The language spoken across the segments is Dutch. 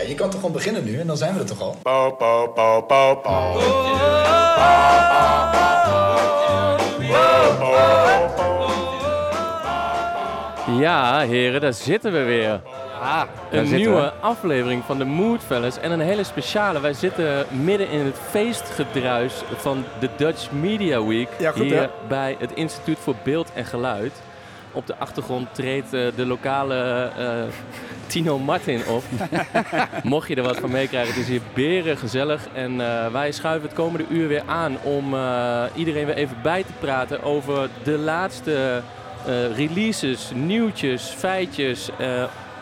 Ja, je kan toch gewoon beginnen nu en dan zijn we er toch al? Pauw, pauw, pauw. Ja, heren, daar zitten we weer. Ah, Een nieuwe aflevering van de Moodfellas en een hele speciale. Wij zitten midden in het feestgedruis van de Dutch Media Week Ja, goed, hier hè? bij het Instituut voor Beeld en Geluid. Op de achtergrond treedt eh, de lokale eh, Tino Martin op. Mocht je er wat van meekrijgen, het is hier beren gezellig. En eh, wij schuiven het komende uur weer aan om iedereen weer even bij te praten over de laatste releases, nieuwtjes, feitjes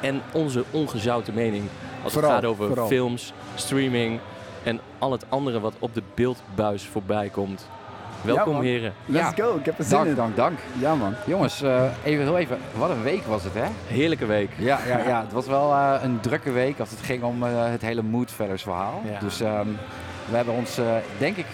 en onze ongezouten mening. Als Vooral, het gaat over vooral. films, streaming en al het andere wat op de beeldbuis voorbij komt. Welkom heren. Let's Ja. go, ik heb er zin Dank, in. dank, dank. Ja man. Jongens, eh, even heel even. Wat een week was het, hè? Heerlijke week. Ja, ja, ja. Het was wel eh, een drukke week als het ging om eh, het hele Moodfellas verhaal. Ja. Dus ehm, we hebben ons, eh, denk ik,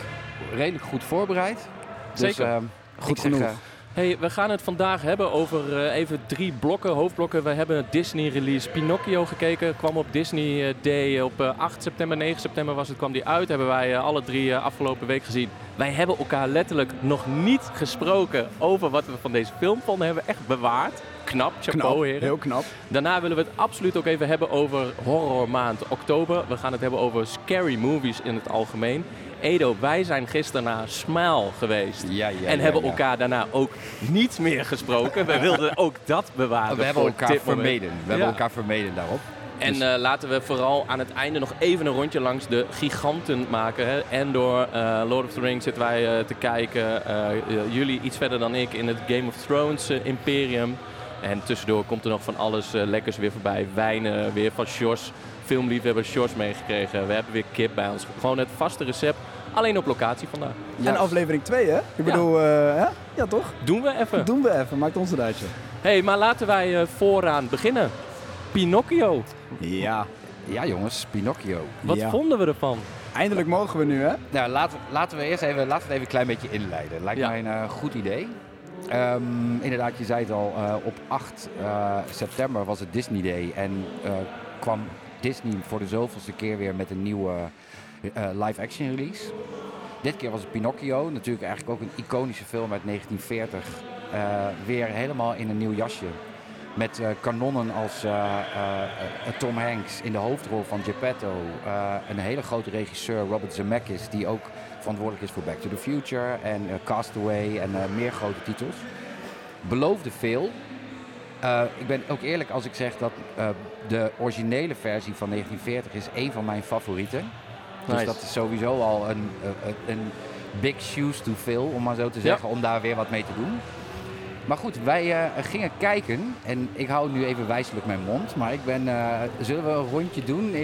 redelijk goed voorbereid. Dus, Zeker. ehm, Goed ik zeg, genoeg. Hey, we gaan het vandaag hebben over eh, even drie blokken, hoofdblokken. We hebben Disney release Pinocchio gekeken. Kwam op Disney eh, Day op eh, 8 september, 9 september was het, kwam die uit. Hebben wij alle drie afgelopen week gezien. Wij hebben elkaar letterlijk nog niet gesproken over wat we van deze film vonden. Hebben we echt bewaard. Knap, chapeau Knap, heren. heel knap. Daarna willen we het absoluut ook even hebben over horrormaand oktober. We gaan het hebben over scary movies in het algemeen. Edo, wij zijn gisteren naar Smile geweest. ja, ja, en ja, hebben elkaar daarna ook niet meer gesproken. We wilden ook dat bewaren. We hebben elkaar vermeden. We hebben elkaar vermeden daarop. En Dus- eh, laten we vooral aan het einde nog even een rondje langs de giganten maken. Hè. En door eh, Lord of the Rings zitten wij eh, te kijken. Jullie iets verder dan ik in het Game of Thrones imperium. En tussendoor komt er nog van alles lekkers weer voorbij. Wijnen weer van Sjors. Filmliefhebber Sjors meegekregen. We hebben weer kip bij ons. Gewoon het vaste recept. Alleen op locatie vandaag. En aflevering 2 hè? Ik bedoel, eh, hè? Ja toch? Doen we even. Doen we even, maakt ons een uitje. hey, maar laten wij eh, vooraan beginnen. Pinocchio. Ja. Ja, jongens, Pinocchio. Wat Ja. vonden we ervan? Eindelijk mogen we nu hè? Nou, laten, laten we eerst even, laten we het even een klein beetje inleiden. Lijkt Ja. mij een eh, goed idee. Ehm, inderdaad, je zei het al, eh, op 8 eh, september was het Disney Day en eh, kwam Disney voor de zoveelste keer weer met een nieuwe eh, live-action release. Dit keer was het Pinocchio, natuurlijk eigenlijk ook een iconische film uit 1940. eh, weer helemaal in een nieuw jasje. Met eh, kanonnen als eh, eh, eh, Tom Hanks in de hoofdrol van Geppetto. eh, een hele grote regisseur, Robert Zemeckis, die ook verantwoordelijk is voor Back to the Future en eh, Castaway en eh, meer grote titels. Beloofde veel. Eh, ik ben ook eerlijk als ik zeg dat eh, de originele versie van 1940 is één van mijn favorieten. Dus dat is sowieso al een, een big shoes to fill, om maar zo te zeggen, om daar weer wat mee te doen. Maar goed, wij eh, gingen kijken en ik hou nu even wijselijk mijn mond. Maar ik ben, eh, zullen we een rondje doen? Eh,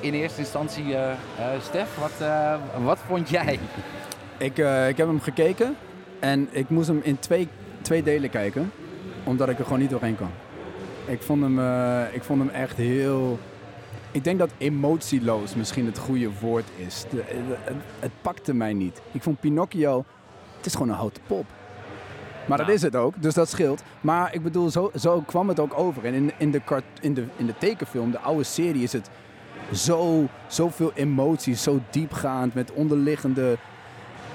in eerste instantie, eh, eh, Stef, wat, eh, wat vond jij? Ik, eh, ik heb hem gekeken en ik moest hem in twee, twee delen kijken. Omdat ik er gewoon niet doorheen kan. Ik vond hem, eh, ik vond hem echt heel... Ik denk dat emotieloos misschien het goede woord is. De- de- het, het pakte mij niet. Ik vond Pinocchio... Het is gewoon een houten pop. Maar dat is het ook, dus dat scheelt. Maar ik bedoel, zo, zo kwam het ook over. En in, in, de, in, de, in de tekenfilm, de oude serie, is het zo, zoveel emoties, zo diepgaand met onderliggende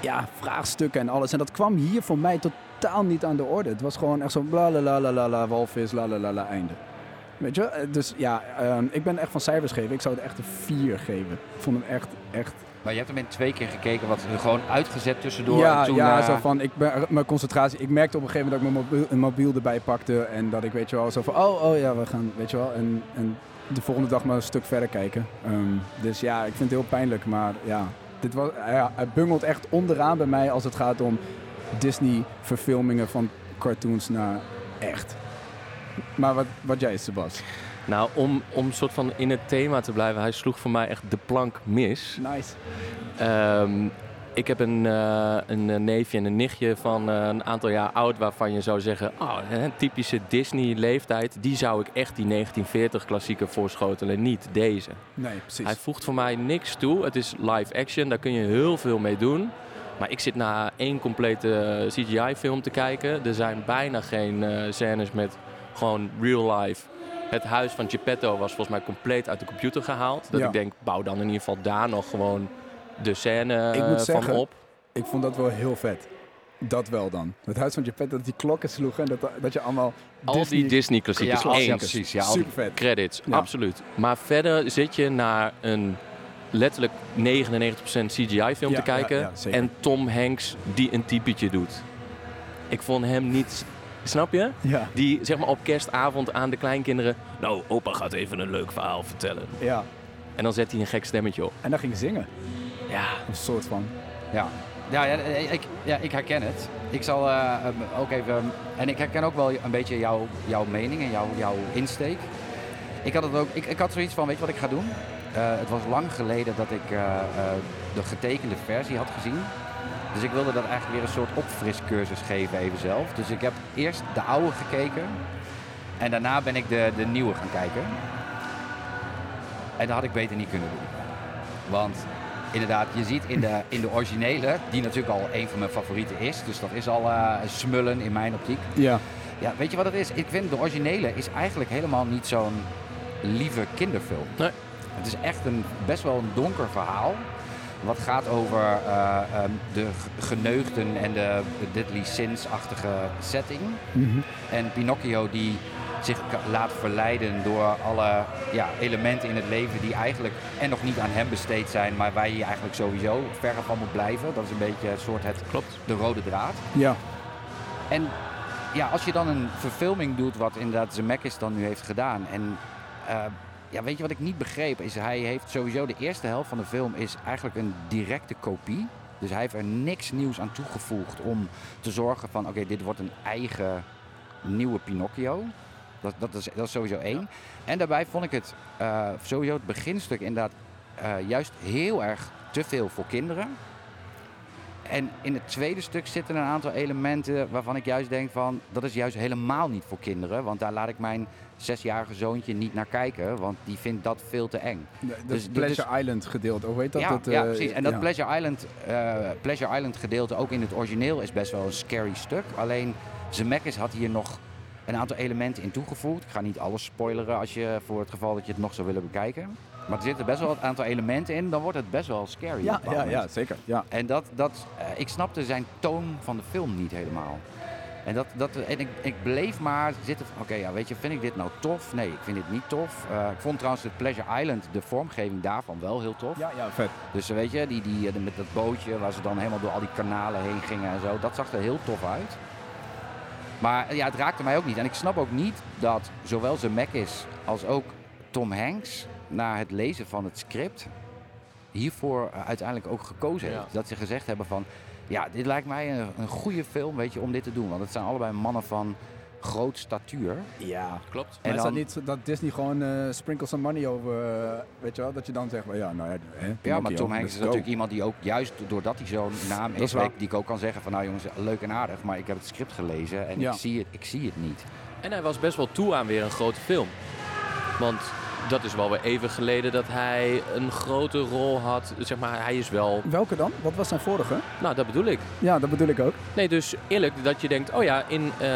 ja, vraagstukken en alles. En dat kwam hier voor mij totaal niet aan de orde. Het was gewoon echt zo bla la la la la la walvis la la la la einde. Weet je? Eh, Dus ja, ehm, ik ben echt van cijfers geven. Ik zou het echt een 4 geven. Ik vond hem echt, echt... Maar je hebt hem in twee keer gekeken, wat gewoon uitgezet tussendoor. ja, en toen, ja eh, zo van, ik ben, mijn concentratie... Ik merkte op een gegeven moment dat ik mijn mobiel, een mobiel erbij pakte. En dat ik, weet je wel, zo van, oh, oh ja, we gaan, weet je wel. En, en de volgende dag maar een stuk verder kijken. Ehm, dus ja, ik vind het heel pijnlijk. Maar ja, dit was, ja, het bungelt echt onderaan bij mij als het gaat om Disney-verfilmingen van cartoons naar echt. Maar wat, wat jij, Sebas? Nou, om, om soort van in het thema te blijven, hij sloeg voor mij echt de plank mis. Nice. Ehm, ik heb een, eh, een eh, neefje en een nichtje van eh, een aantal jaar oud waarvan je zou zeggen, oh, een typische Disney-leeftijd, die zou ik echt die 1940 klassieker voorschotelen, niet deze. Nee, precies. Hij voegt voor mij niks toe. Het is live action, daar kun je heel veel mee doen. Maar ik zit naar één complete CGI-film te kijken. Er zijn bijna geen scènes met gewoon real life. Het huis van Geppetto was volgens mij compleet uit de computer gehaald. Dat Ja. ik denk, bouw dan in ieder geval daar nog gewoon de scène Ik moet eh, van zeggen, op. Ik vond dat wel heel vet. Dat wel dan. Het huis van Geppetto, dat die klokken sloegen en dat, dat je allemaal Al Disney... die Disney-klassiekers. Ja, ja, precies. Ja, Super vet. Credits, Ja. absoluut. Maar verder zit je naar een letterlijk 99% CGI-film te kijken. en Tom Hanks die een typetje doet. Ik vond hem niet... Snap je? Ja, Die zeg maar op kerstavond aan de kleinkinderen... Nou, opa gaat even een leuk verhaal vertellen. ja. En dan zet hij een gek stemmetje op. En dan ging zingen. Ja, Een soort van. Ja, ja, ja, ik, ja ik herken het. Ik zal eh, ook even. En ik herken ook wel een beetje jouw, jouw mening en jouw, jouw insteek. Ik had, het ook, ik, ik had zoiets van: weet je wat ik ga doen? Eh, het was lang geleden dat ik eh, eh, de getekende versie had gezien. Dus ik wilde dat eigenlijk weer een soort opfriscursus geven, even zelf. Dus ik heb eerst de oude gekeken. En daarna ben ik de, de nieuwe gaan kijken. En dat had ik beter niet kunnen doen. Want inderdaad, je ziet in de, in de originele, die natuurlijk al een van mijn favorieten is. Dus dat is al eh, smullen in mijn optiek. Ja. Ja, weet je wat het is? Ik vind de originele is eigenlijk helemaal niet zo'n lieve kinderfilm. Nee. Het is echt een best wel een donker verhaal. Wat gaat over eh, ehm, de geneugden en de Deadly Sins-achtige setting. Mhm. En Pinocchio die zich laat verleiden door alle ja, elementen in het leven die eigenlijk en nog niet aan hem besteed zijn, maar waar je eigenlijk sowieso verre van moet blijven. Dat is een beetje een soort het, klopt. de rode draad. Ja. En ja, als je dan een verfilming doet, wat inderdaad Zemeckis dan nu heeft gedaan. En eh, ja, weet je wat ik niet begreep? Is hij heeft sowieso de eerste helft van de film is eigenlijk een directe kopie. Dus hij heeft er niks nieuws aan toegevoegd om te zorgen van oké, dit wordt een eigen nieuwe Pinocchio. Dat, dat, is, dat is sowieso één. En daarbij vond ik het eh, sowieso het beginstuk inderdaad eh, juist heel erg te veel voor kinderen. En in het tweede stuk zitten een aantal elementen waarvan ik juist denk van dat is juist helemaal niet voor kinderen. Want daar laat ik mijn zesjarige zoontje niet naar kijken, want die vindt dat veel te eng. Dat Dus- dus, Pleasure Island gedeelte. Hoe heet dat? ja, dat ja, eh, precies. En dat ja. Pleasure, Island, eh, Pleasure Island gedeelte ook in het origineel is best wel een scary stuk. Alleen Zemeckis had hier nog een aantal elementen in toegevoegd. Ik ga niet alles spoileren als je, voor het geval dat je het nog zou willen bekijken. Maar er zitten best wel een aantal elementen in, dan wordt het best wel scary. Ja, ja, ja, zeker. Ja. En dat, dat, eh, ik snapte zijn toon van de film niet helemaal. En, dat, dat, en ik, ik bleef maar zitten van, oké, ja, weet je, vind ik dit nou tof? Nee, ik vind dit niet tof. Eh, ik vond trouwens het Pleasure Island, de vormgeving daarvan wel heel tof. Ja, ja, vet. Dus eh, weet je, die, die, met dat bootje waar ze dan helemaal door al die kanalen heen gingen en zo, dat zag er heel tof uit. Maar ja, het raakte mij ook niet. En ik snap ook niet dat zowel Zemeckis als ook Tom Hanks na het lezen van het script hiervoor eh, uiteindelijk ook gekozen Ja. heeft. Dat ze gezegd hebben van, ja, dit lijkt mij een, een goede film, weet je, om dit te doen. Want het zijn allebei mannen van groot statuur. Ja. Klopt. En is dat niet dat Disney gewoon eh sprinkle some money over, eh, weet je wel, dat je dan zegt, well, ja, nou ja, hè, Ja, maar Tom Hanks is go. natuurlijk iemand die ook, juist doordat hij zo'n naam Dat is, die ik ook kan zeggen van, nou jongens, leuk en aardig, maar ik heb het script gelezen en Ja. ik, zie het, ik zie het niet. En hij was best wel toe aan weer een grote film. Want dat is wel weer even geleden dat hij een grote rol had. Zeg maar, hij is wel... Welke dan? Wat was zijn vorige? Nou, dat bedoel ik. Ja, dat bedoel ik ook. Nee, dus eerlijk dat je denkt... Oh ja, in eh,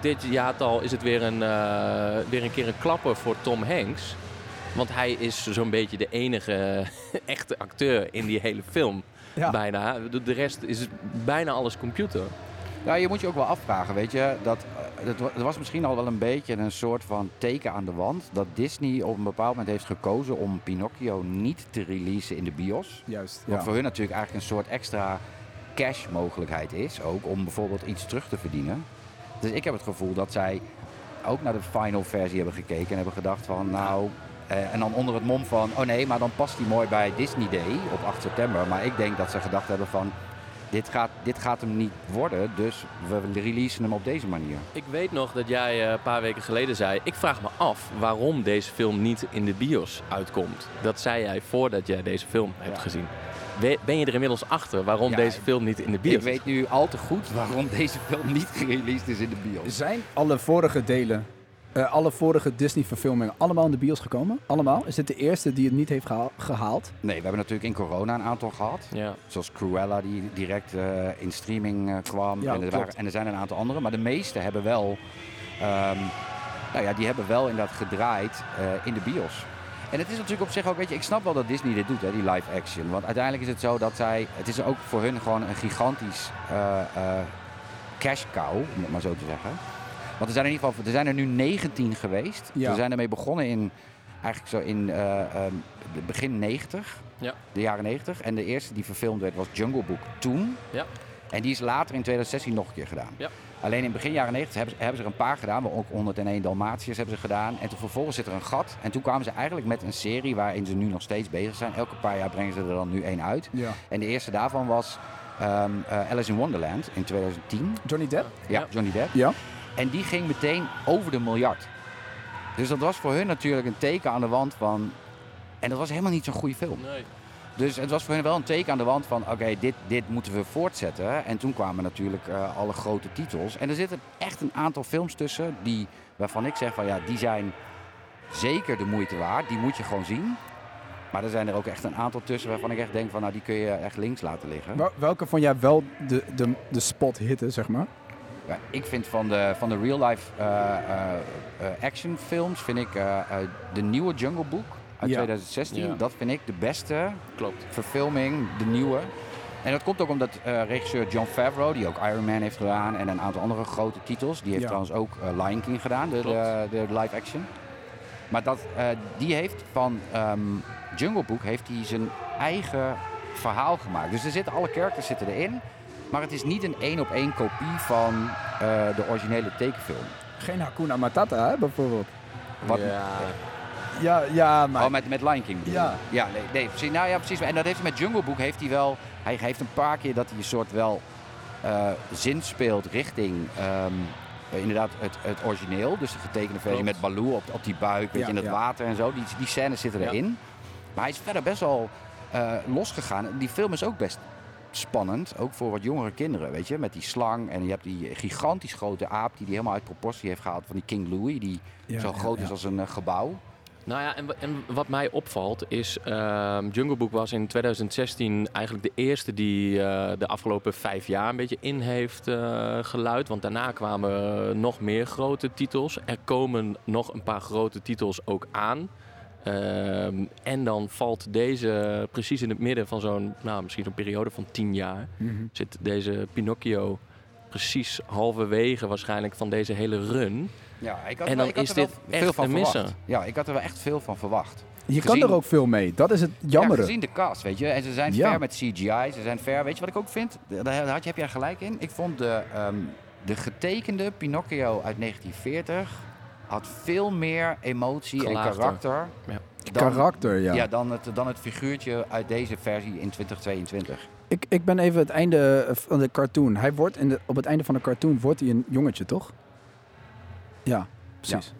dit jaartal is het weer een, eh, weer een keer een klapper voor Tom Hanks. Want hij is zo'n beetje de enige echte acteur in die hele film. Ja. Bijna. De rest is bijna alles computer. Ja, je moet je ook wel afvragen, weet je, dat, eh, dat wa- er was misschien al wel een beetje een soort van teken aan de wand dat Disney op een bepaald moment heeft gekozen om Pinocchio niet te releasen in de bios. Juist. Wat Ja. voor hun natuurlijk eigenlijk een soort extra cash mogelijkheid is, ook om bijvoorbeeld iets terug te verdienen. Dus ik heb het gevoel dat zij ook naar de final versie hebben gekeken en hebben gedacht van nou, eh, en dan onder het mom van, oh nee, maar dan past die mooi bij Disney Day op 8 september. Maar ik denk dat ze gedacht hebben van, dit gaat, dit gaat hem niet worden, dus we releasen hem op deze manier. Ik weet nog dat jij eh, een paar weken geleden zei... ik vraag me af waarom deze film niet in de bios uitkomt. Dat zei jij voordat jij deze film hebt Ja. gezien. Ben je er inmiddels achter waarom Ja, deze film niet in de bios Ik weet nu al te goed waarom deze film niet gereleased is in de bios. Zijn alle vorige delen, eh, alle vorige Disney-verfilmingen allemaal in de bios gekomen? Allemaal? Is dit de eerste die het niet heeft geha- gehaald? Nee, we hebben natuurlijk in corona een aantal gehad. Ja. Zoals Cruella die direct eh, in streaming eh, kwam. Ja, en, er waren, en er zijn een aantal andere. Maar de meeste hebben wel, ehm, nou ja, die hebben wel inderdaad gedraaid eh, in de bios. En het is natuurlijk op zich ook, weet je, ik snap wel dat Disney dit doet, hè, die live action. Want uiteindelijk is het zo dat zij, het is ook voor hun gewoon een gigantisch eh, eh, cash cow, om het maar zo te zeggen. Want er zijn er in ieder geval, er zijn er nu 19 geweest. Ja. We zijn ermee begonnen in, eigenlijk zo in eh, ehm, de begin 90 Ja. de jaren 90. En de eerste die verfilmd werd was Jungle Book toen. Ja. En die is later in 2016 nog een keer gedaan. Ja. Alleen in begin jaren 90 hebben ze, hebben ze er een paar gedaan. maar Ook 101 Dalmatiërs hebben ze gedaan. En toen vervolgens zit er een gat. En toen kwamen ze eigenlijk met een serie waarin ze nu nog steeds bezig zijn. Elke paar jaar brengen ze er dan nu één uit. Ja. En de eerste daarvan was ehm, eh, Alice in Wonderland in 2010. Johnny Depp? Ja, Ja. Johnny Depp. Ja. En die ging meteen over de miljard. Dus dat was voor hun natuurlijk een teken aan de wand van... En dat was helemaal niet zo'n goede film. Nee. Dus het was voor hen wel een teken aan de wand van, oké, dit, dit moeten we voortzetten. En toen kwamen natuurlijk eh, alle grote titels. En er zitten echt een aantal films tussen die, waarvan ik zeg van, ja, die zijn zeker de moeite waard. Die moet je gewoon zien. Maar er zijn er ook echt een aantal tussen waarvan ik echt denk van, nou, die kun je echt links laten liggen. Wel- welke vond jij wel de, de, de spot hitte, zeg maar? Ja, ik vind van de, van de real-life eh, eh, eh, actionfilms, vind ik de nieuwe Jungle Book uit Ja. 2016, Ja. dat vind ik de beste Klopt. verfilming, de nieuwe. En dat komt ook omdat regisseur John Favreau, die ook Iron Man heeft gedaan en een aantal andere grote titels, die heeft Ja. trouwens ook Lion King gedaan, de, de, de live action. Maar dat, die heeft van ehm, Jungle Book heeft hij zijn eigen verhaal gemaakt. Dus er zitten alle characters zitten erin, maar het is niet een één op één kopie van eh, de originele tekenfilm. Geen Hakuna Matata, hè, bijvoorbeeld. Wat, Ja. Ja, ja, maar... Oh, met, met Lion King bedoel je? Ja. Ja, nee, nee, precies. Nou ja, precies. En dat heeft hij met Jungle Book heeft hij wel... Hij heeft een paar keer dat hij een soort wel eh, zin speelt richting... ehm, eh, inderdaad het, het origineel. Dus de getekende versie met Baloo op, op die buik, weet Ja, je, in het ja. water en zo. Die, die scènes zitten Ja. erin. Maar hij is verder best wel eh, losgegaan. Die film is ook best spannend. Ook voor wat jongere kinderen, weet je. Met die slang en je hebt die gigantisch grote aap... die die helemaal uit proportie heeft gehaald van die King Louis. Die Ja, zo groot ja. is als een eh, gebouw. Nou ja, en, en wat mij opvalt is, ehm, Jungle Book was in 2016 eigenlijk de eerste die eh, de afgelopen vijf jaar een beetje in heeft eh, geluid. Want daarna kwamen nog meer grote titels. Er komen nog een paar grote titels ook aan. Ehm, en dan valt deze precies in het midden van zo'n, nou misschien zo'n periode van tien jaar. Mhm. Zit deze Pinocchio precies halverwege waarschijnlijk van deze hele run. Ja, ik had, En wel- dan ik had is er wel dit veel echt van een verwacht. misser. Ja, ik had er wel echt veel van verwacht. Je kan er ook veel mee. Dat is het Ja, jammere. gezien de cast, weet je. En ze zijn Ja. ver met CGI, ze zijn ver. Weet je wat ik ook vind? Daar daar had je, heb jij gelijk in. Ik vond de, ehm, de getekende Pinocchio uit 1940 had veel meer emotie Gelaagder. en karakter. Ja. Dan, Karakter, ja. ja, dan, het, dan het figuurtje uit deze versie in 2022. Ik, ik ben even het einde van de cartoon. Hij wordt in de, op het einde van de cartoon wordt hij een jongetje, toch? Ja, precies.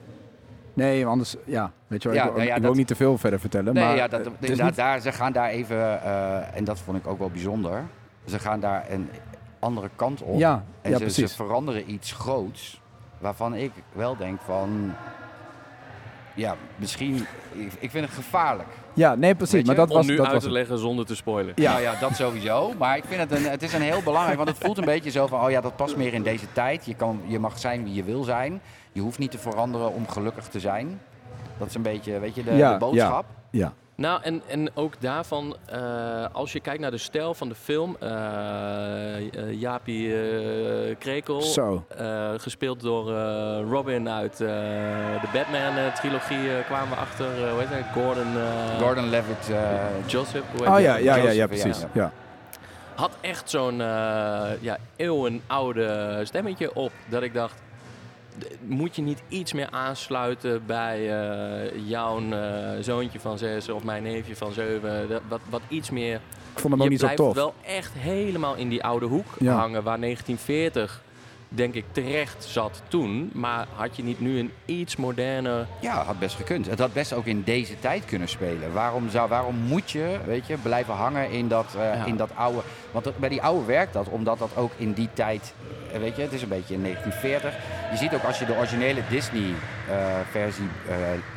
Nee, anders, ja, weet je wel, Ja, ik, wil- nou ja, ik wil ook dat- niet te veel verder vertellen. Nee, maar ja, dat, eh, inderdaad, niet- daar, ze gaan daar even, eh, en dat vond ik ook wel bijzonder, ze gaan daar een andere kant op. Ja, En ja ze, precies. ze veranderen iets groots. Waarvan ik wel denk van. Ja, misschien. Ik, ik vind het gevaarlijk. Ja, nee, precies. Maar dat Om was, nu dat uit was te het. leggen zonder te spoilen. Ja. Nou ja, dat sowieso. Maar ik vind het een, het is een heel belangrijk. Want het voelt een beetje zo van. Oh ja, dat past meer in deze tijd. Je, kan, je mag zijn wie je wil zijn. Je hoeft niet te veranderen om gelukkig te zijn. Dat is een beetje, weet je, de, Ja, de boodschap. Ja. Nou, en, en ook daarvan, eh, als je kijkt naar de stijl van de film, eh eh, Jaapie eh, Krekel, Zo. eh, gespeeld door eh, Robin uit eh, de Batman-trilogie, kwamen we achter, hoe heet hij, Gordon, eh, Gordon Levitt. eh, Joseph, hoe heet Oh ja, ja, ja, ja, precies. ja. Ja. Had echt zo'n eh ja, eeuwenoude stemmetje op, dat ik dacht, moet je niet iets meer aansluiten bij eh, jouw eh, zoontje van zes of mijn neefje van zeven? Dat- Wat, wat iets meer. Ik vond hem ook niet zo blijft tof. wel echt helemaal in die oude hoek Ja. hangen waar 1940 denk ik terecht zat toen. Maar had je niet nu een iets moderner... Ja, had best gekund. Het had best ook in deze tijd kunnen spelen. Waarom, zou, waarom moet je, weet je, blijven hangen in dat, eh, Ja. in dat oude... Want dat- bij die oude werkt dat, omdat dat ook in die tijd... eh, Weet je, het is een beetje in 1940. Je ziet ook als je de originele Disney-versie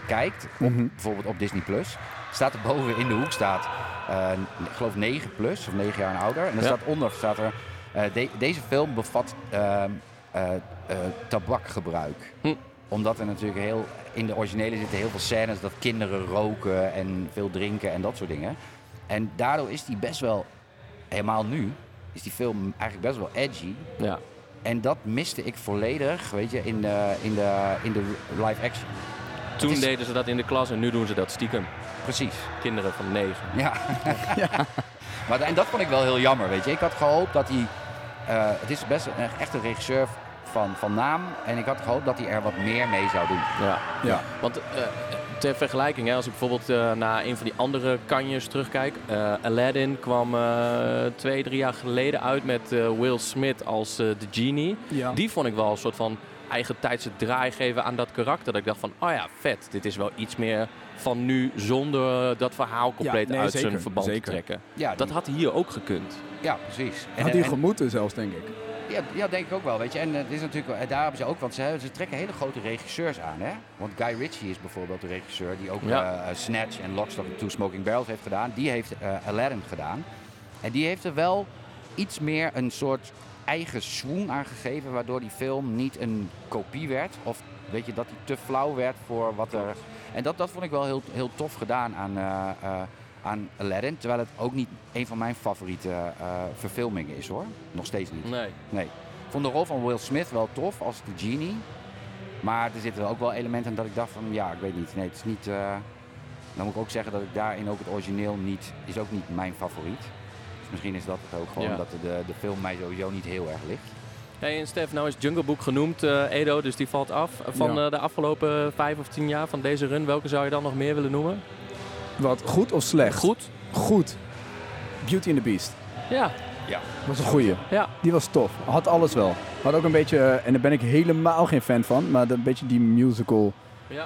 kijkt, op, Mhm. bijvoorbeeld op Disney+, Plus, staat er boven in de hoek staat, eh, ik geloof 9 plus, of 9 jaar en ouder. En dan Ja. staat onder, staat er, eh, de- deze film bevat ehm, eh, eh, tabakgebruik Hm. omdat er natuurlijk heel, in de originele zitten heel veel scènes dat kinderen roken en veel drinken en dat soort dingen. En daardoor is die best wel, helemaal nu, is die film eigenlijk best wel edgy. Ja, En dat miste ik volledig, weet je, in de, in de, in de live action. toen is- deden ze dat in de klas en nu doen ze dat stiekem. Precies. Kinderen van negen. Ja. Maar, da- en dat vond ik wel heel jammer, weet je. Ik had gehoopt dat hij... eh, het is best een, echt een regisseur van, van naam. En ik had gehoopt dat hij er wat meer mee zou doen. Ja. Ja. Want eh, ter vergelijking, hè, als ik bijvoorbeeld eh, naar een van die andere kanjes terugkijk. eh, Aladdin kwam eh, twee, drie jaar geleden uit met eh, Will Smith als eh, de genie. Ja. Die vond ik wel een soort van eigen tijdse draai geven aan dat karakter. Dat ik dacht van, oh ja, vet. Dit is wel iets meer van nu zonder dat verhaal compleet nee, uit zeker, zijn verband zeker. te trekken. Ja, Dat die- had hier ook gekund. ja precies. En, Had hij en- gemoeten zelfs, denk ik. Ja, ja, denk ik ook wel, weet je. En eh, het is natuurlijk, daar hebben ze ook, want ze, ze trekken hele grote regisseurs aan, hè. Want Guy Ritchie is bijvoorbeeld de regisseur die ook Ja. eh, Snatch en Lock, Stock and Two Smoking Barrels heeft gedaan. Die heeft eh, Aladdin gedaan. En die heeft er wel iets meer een soort eigen swoon aan gegeven, waardoor die film niet een kopie werd. Of weet je, dat die te flauw werd voor wat er... En dat, dat vond ik wel heel, heel tof gedaan aan, eh, aan Aladdin. Terwijl het ook niet een van mijn favoriete eh, verfilmingen is, hoor. Nog steeds niet. Nee. Nee. Ik vond de rol van Will Smith wel tof als de genie. Maar er zitten ook wel elementen dat ik dacht van, ja, ik weet niet. Nee, het is niet... dan moet ik ook zeggen dat ik daarin ook het origineel niet... Is ook niet mijn favoriet. Misschien is dat het ook gewoon Ja. dat de, de film mij sowieso niet heel erg ligt. Hey, en Stef, nou is Jungle Book genoemd, eh, Edo, dus die valt af. Van Ja. eh, de afgelopen vijf of tien jaar van deze run, welke zou je dan nog meer willen noemen? Wat, goed of slecht? Goed? Goed. Beauty and the Beast. Ja, was een goeie. ja. Die was tof. Had alles wel. Had ook een beetje, eh, en daar ben ik helemaal geen fan van, maar een beetje die musical ja.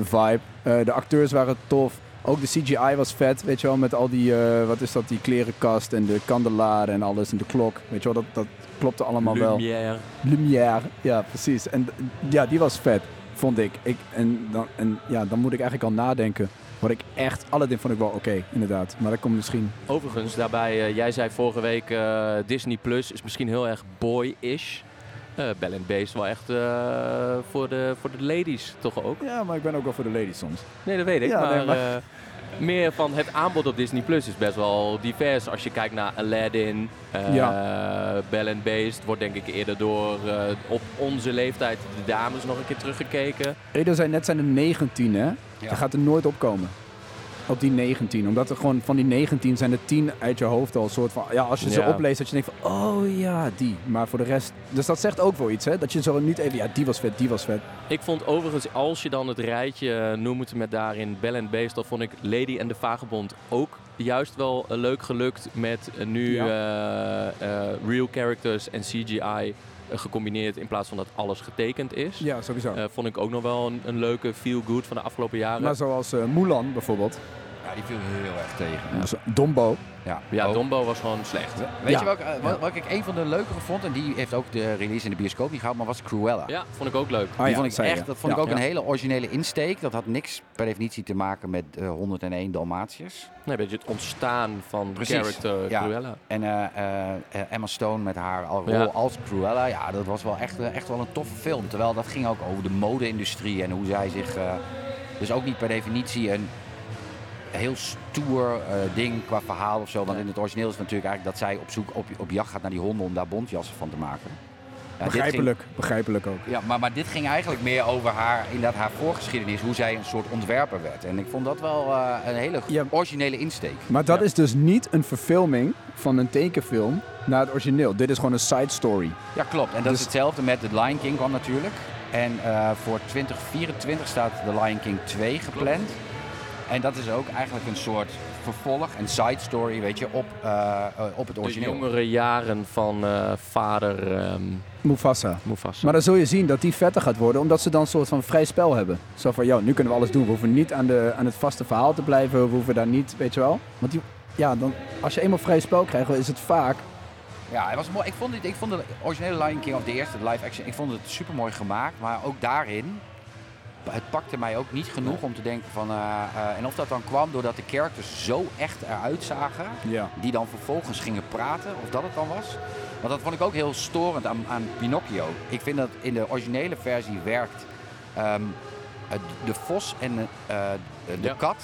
vibe. Eh, de acteurs waren tof. Ook de CGI was vet, weet je wel, met al die, eh, wat is dat, die klerenkast en de kandelaren en alles en de klok. Weet je wel, dat, dat klopte allemaal wel. Lumière. Lumière, ja precies. En ja, die was vet, vond ik. ik en, dan, en ja, dan moet ik eigenlijk al nadenken. Wat ik echt, Aladdin vond ik wel oké, inderdaad. Maar dat komt misschien... Overigens, daarbij, eh, jij zei vorige week eh, Disney Plus is misschien heel erg boy-ish. Eh Bell and Beast wel echt eh, voor, de, voor de ladies toch ook? Ja, maar ik ben ook wel voor de ladies soms. Nee, dat weet ik. Ja, maar nee, maar- eh, meer van het aanbod op Disney Plus is best wel divers. Als je kijkt naar Aladdin, eh Bell and Beast, wordt denk ik eerder door eh, op onze leeftijd de dames nog een keer teruggekeken. Edo zei net zijn er 19, hè? Dat gaat er nooit opkomen. Op die 19. Omdat er gewoon van die 19 zijn er 10 uit je hoofd al een soort van... Ja, als je ze Ja. opleest, dat je denkt van... Oh ja, die. Maar voor de rest... Dus dat zegt ook wel iets, hè? Dat je zo niet even... Ja, die was vet, die was vet. Ik vond overigens, als je dan het rijtje eh, noemt met daarin Bell and Beast, dan vond ik Lady en de Vagebond ook juist wel eh, leuk gelukt met eh, nu eh, eh, real characters en CGI gecombineerd in plaats van dat alles getekend is. Ja, sowieso. Eh, vond ik ook nog wel een, een leuke feel-good van de afgelopen jaren. maar zoals eh, Mulan bijvoorbeeld. Ja, die viel heel erg tegen. Dus Dombo. Ja, ja. Dombo was gewoon slecht. Weet Ja. je welke, eh, wat, wat ik een van de leukere vond, en die heeft ook de release in de bioscoop niet gehaald, maar was Cruella. Ja, vond ik ook leuk. Ah, die ja, vond ik echt, dat vond Ja. ik ook Ja. een hele originele insteek. Dat had niks per definitie te maken met eh 101 Dalmatiërs. Nee, weet je, het ontstaan van Precies, character ja. Cruella. En eh, eh, eh, Emma Stone met haar rol Ja. als Cruella, ja, dat was wel echt, eh, echt wel een toffe film. Terwijl dat ging ook over de mode-industrie en hoe zij zich... eh, dus ook niet per definitie een heel stoer eh, ding qua verhaal of zo. Want in het origineel is het natuurlijk eigenlijk dat zij op, zoek, op, op jacht gaat naar die honden om daar bontjassen van te maken. Ja, ging- Begrijpelijk. Begrijpelijk ook. ja, maar, maar dit ging eigenlijk meer over haar, inderdaad haar voorgeschiedenis, hoe zij een soort ontwerper werd. En ik vond dat wel eh, een hele Ja. originele insteek. Maar dat Ja. is dus niet een verfilming van een tekenfilm naar het origineel. Dit is gewoon een side story. Ja, klopt. En dat Dus- is hetzelfde met The Lion King kwam natuurlijk. En eh, voor 2024 staat The Lion King 2 gepland. En dat is ook eigenlijk een soort vervolg en side story, weet je, op, eh, eh, op het De origineel. jongere jaren van eh, vader ehm Mufasa. Mufasa. Maar dan zul je zien dat die vetter gaat worden, omdat ze dan een soort van vrij spel hebben. Zo van, ja, nu kunnen we alles doen. We hoeven niet aan, de, aan het vaste verhaal te blijven. We hoeven daar niet, weet je wel. Want die, ja, dan, als je eenmaal vrij spel krijgt, is het vaak... Ja, het was mooi. Ik vond, dit, ik vond de originele Lion King, of de eerste de live action, ik vond het super mooi gemaakt. Maar ook daarin, het pakte mij ook niet genoeg om te denken van... eh, eh, en of dat dan kwam doordat de characters zo echt eruit zagen, Ja. die dan vervolgens gingen praten, of dat het dan was. Want dat vond ik ook heel storend aan, aan Pinocchio. Ik vind dat in de originele versie werkt ehm, de vos en eh, de Ja. kat...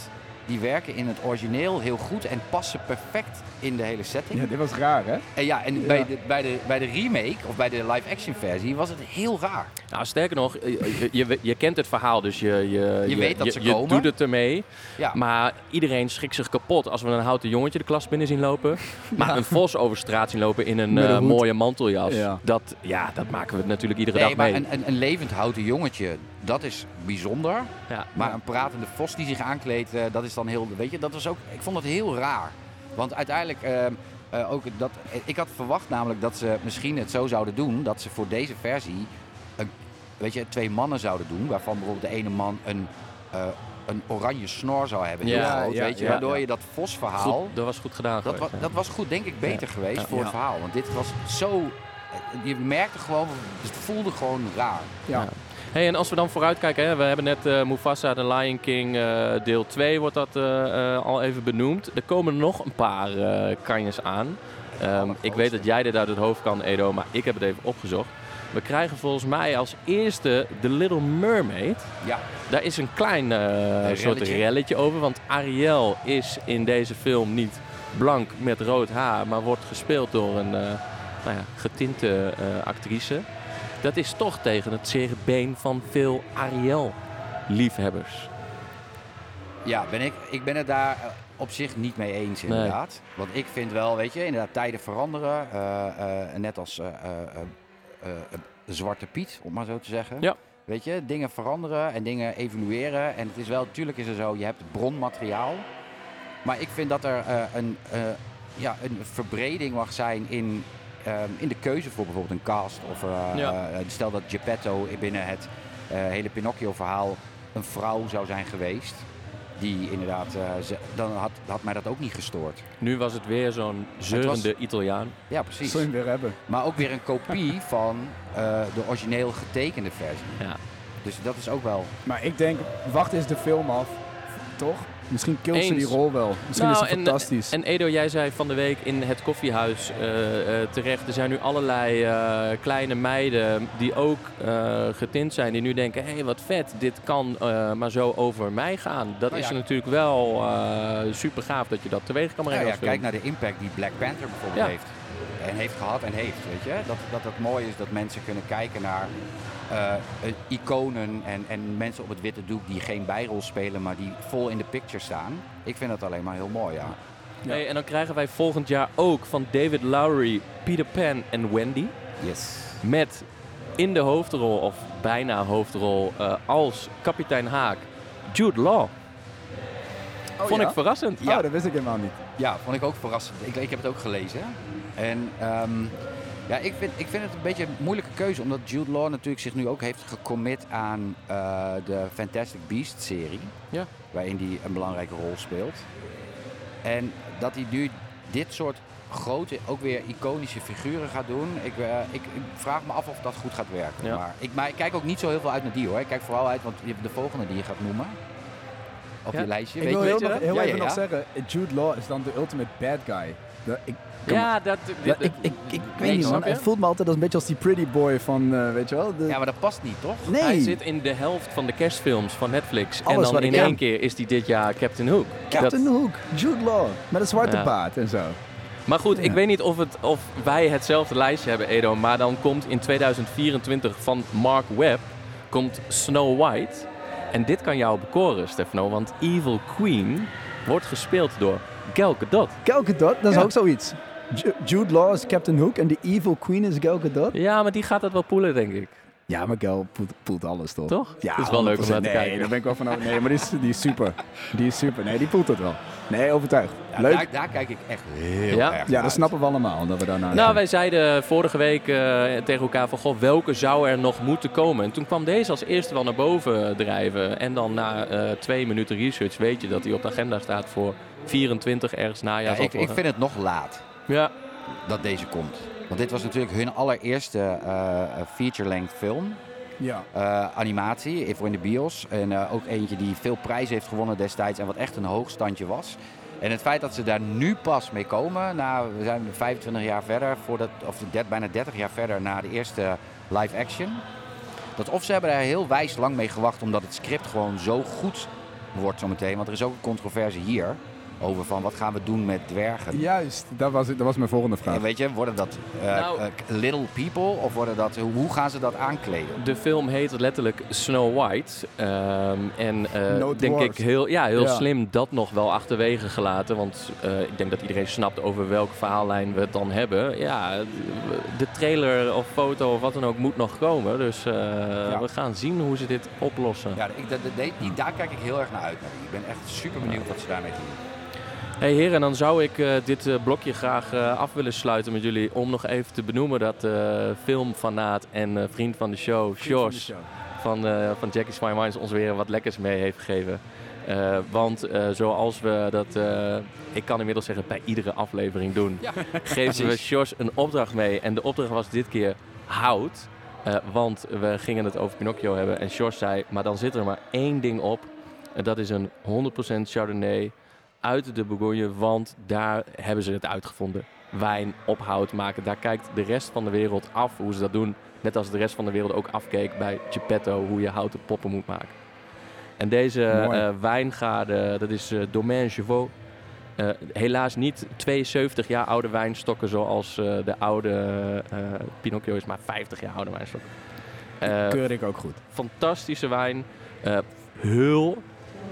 Die werken in het origineel heel goed en passen perfect in de hele setting. ja, dit was raar, hè? En ja, en Ja. Bij, de, bij, de, bij de remake of bij de live-action versie was het heel raar. Nou, sterker nog, je, je, je kent het verhaal, dus je, je, Je weet dat je, ze je komen. doet het ermee. Ja, Maar iedereen schrikt zich kapot als we een houten jongetje de klas binnen zien lopen. Maar een vos over straat zien lopen in een eh, mooie manteljas. Ja. Dat, ja, dat maken we natuurlijk iedere nee, dag maar mee. een, een, een levend houten jongetje, dat is bijzonder. Ja. Maar een pratende vos die zich aankleedt, eh, dat is dan heel, weet je, dat was ook, ik vond dat heel raar. Want uiteindelijk, eh, eh, ook dat, ik had verwacht namelijk dat ze misschien het zo zouden doen, dat ze voor deze versie, een, weet je, twee mannen zouden doen, waarvan bijvoorbeeld de ene man een, eh, een oranje snor zou hebben, heel Ja, groot, ja, weet je, ja, waardoor ja. je dat vosverhaal... Goed, dat was goed gedaan. Dat, wa- geweest, ja. dat was goed, denk ik, beter geweest Ja. voor het verhaal. Want dit was zo... Je merkte gewoon, het voelde gewoon raar. Ja. Hey, en als we dan vooruitkijken, hè, we hebben net eh, Mufasa, The Lion King, eh, deel 2 wordt dat eh, al even benoemd. Er komen nog een paar kanjes aan. Ehm, ik weet dat jij dit uit het hoofd kan, Edo, maar ik heb het even opgezocht. We krijgen volgens mij als eerste The Little Mermaid. Ja, Daar is een klein Een soort relletje. relletje over, want Ariel is in deze film niet blank met rood haar, maar wordt gespeeld door een nou ja, getinte actrice. Dat is toch tegen het zere been van veel Ariel-liefhebbers. ja ben ik, ik ben het daar eh, op zich niet mee eens inderdaad. Want ik vind wel, weet je, inderdaad tijden veranderen. eh, eh, net als Zwarte Piet, om maar zo te zeggen. Ja. Weet je, dingen veranderen en dingen evolueren. En het is wel, natuurlijk is er zo, je hebt bronmateriaal. Maar ik vind dat er een, ja, een verbreding mag zijn in, ehm, in de keuze voor bijvoorbeeld een cast. Of eh, Ja. eh, stel dat Geppetto binnen het eh, hele Pinocchio-verhaal een vrouw zou zijn geweest. Die inderdaad, eh, ze- dan had, had mij dat ook niet gestoord. Nu was het weer zo'n zeurende Italiaan. Ja, precies. Zul je weer hebben. Maar ook weer een kopie van eh, de origineel getekende versie. Ja. Dus dat is ook wel... Maar ik denk, wacht eens de film af. Toch? Misschien killt ze die rol wel. Misschien Nou, is ze en- fantastisch. En Edo, jij zei van de week in het koffiehuis eh, eh, terecht. Er zijn nu allerlei eh, kleine meiden die ook eh, getint zijn. Die nu denken, hé hey, wat vet, dit kan eh, maar zo over mij gaan. Dat Nou is ja. natuurlijk wel super gaaf dat je dat teweeg kan Nou brengen ja, als film. kijk naar de impact die Black Panther bijvoorbeeld Ja. heeft. En heeft gehad en heeft, weet je. Dat, dat het mooi is dat mensen kunnen kijken naar eh, eh, iconen en, en mensen op het witte doek die geen bijrol spelen, maar die vol in de picture staan. Ik vind dat alleen maar heel mooi, ja. Hey, en dan krijgen wij volgend jaar ook van David Lowry, Peter Pan en Wendy. Yes. Met in de hoofdrol, of bijna hoofdrol, eh, als kapitein Haak, Jude Law. Vond Oh, ja? ik verrassend. Ja. Oh, dat wist ik helemaal niet. Ja, vond ik ook verrassend. Ik, ik heb het ook gelezen. En ehm, ja, ik vind, ik vind het een beetje een moeilijke keuze, omdat Jude Law natuurlijk zich nu ook heeft gecommit aan eh, de Fantastic Beast serie. Ja. Waarin hij een belangrijke rol speelt. En dat hij nu dit soort grote, ook weer iconische figuren gaat doen. Ik, eh, ik, ik vraag me af of dat goed gaat werken. Ja. Maar, ik, maar ik kijk ook niet zo heel veel uit naar die hoor. Ik kijk vooral uit, want je hebt de volgende die je gaat noemen. Op Ja. je lijstje. Ik Weet wil je- heel, nog, Ja, even ja, nog zeggen, Jude Law is dan de ultimate bad guy. De, ik, Ja, dat... ja, ik, ik, ik weet niet man, het voelt me altijd als een beetje als die pretty boy van, eh, weet je wel? De, Ja, maar dat past niet, toch? nee, Hij zit in de helft van de kerstfilms van Netflix. en dan in één keer is hij dit jaar Captain Hook. Captain Dat- Hook, Jude Law, met een zwarte Ja. baard en zo. maar goed, ik Ja. weet niet of, het, of wij hetzelfde lijstje hebben, Edo. Maar dan komt in 2024 van Mark Webb komt Snow White. En dit kan jou bekoren, Stefano. Want Evil Queen wordt gespeeld door Gal Gadot. Gal Gadot, dat is Ja. ook zoiets. Ju- Jude Law is Captain Hook en de evil queen is Gal Gadot. Ja, maar die gaat dat wel poelen, denk ik. Ja, Miguel poelt, poelt alles toch? Toch? Ja, Het is wel leuk om 100%. naar te nee, kijken. daar ben ik wel van over. Nee, maar die is, die is super. Die is super. Nee, die poelt het wel. Nee, overtuigd. Ja, Leuk. Daar, daar kijk ik echt heel Ja? erg Ja, dat snappen we allemaal. Dat we daarna Nou, wij zeiden vorige week eh, tegen elkaar van, goh, welke zou er nog moeten komen? En toen kwam deze als eerste wel naar boven drijven. En dan na eh, twee minuten research weet je dat hij op de agenda staat voor 24 ergens najaar. Ja, ik, ik vind het nog laat Ja, dat deze komt. Want dit was natuurlijk hun allereerste eh, feature-length film. Ja. eh, animatie voor in de bios. En ook eentje die veel prijzen heeft gewonnen destijds en wat echt een hoogstandje was. En het feit dat ze daar nu pas mee komen, nou, we zijn 25 jaar verder, voordat, of de- bijna 30 jaar verder na de eerste live action. Dat of ze hebben daar heel wijs lang mee gewacht omdat het script gewoon zo goed wordt zometeen. Want er is ook een controverse hier over van wat gaan we doen met dwergen. Juist, dat was, dat was mijn volgende vraag. En weet je, worden dat eh, Nou- eh, little people of worden dat, hoe gaan ze dat aankleden? de film heet letterlijk Snow White. Ehm, en eh, No denk ik heel, ja, heel Ja. slim dat nog wel achterwege gelaten. Want eh, ik denk dat iedereen snapt over welke verhaallijn we het dan hebben. Ja, de trailer of foto of wat dan ook moet nog komen. Dus eh, we gaan zien hoe ze dit oplossen. Ja, ik, die, daar kijk ik heel erg naar uit. Ik ben echt super benieuwd wat ze daarmee doen. Hey heren, dan zou ik eh, dit eh, blokje graag eh, af willen sluiten met jullie. Om nog even te benoemen dat filmfanaat en vriend van de show, Sjors, van, eh, van Jackie's Fine Wines, ons weer wat lekkers mee heeft gegeven. Want zoals we dat, ik kan inmiddels zeggen, bij iedere aflevering doen, geven we. Sjors een opdracht mee. En de opdracht was dit keer hout. Want we gingen het over Pinocchio hebben en Sjors zei, maar dan zit er maar één ding op. En dat is een 100% Chardonnay uit de Bourgogne, want daar hebben ze het uitgevonden. Wijn op hout maken. Daar kijkt de rest van de wereld af hoe ze dat doen. Net als de rest van de wereld ook afkeek bij Geppetto hoe je houten poppen moet maken. En deze wijngaarden, dat is eh, Domaine Chevaux. Eh, helaas niet 72 jaar oude wijnstokken zoals de oude Pinocchio is, maar 50 jaar oude wijnstok. Keur ik ook goed. fantastische wijn. Heel,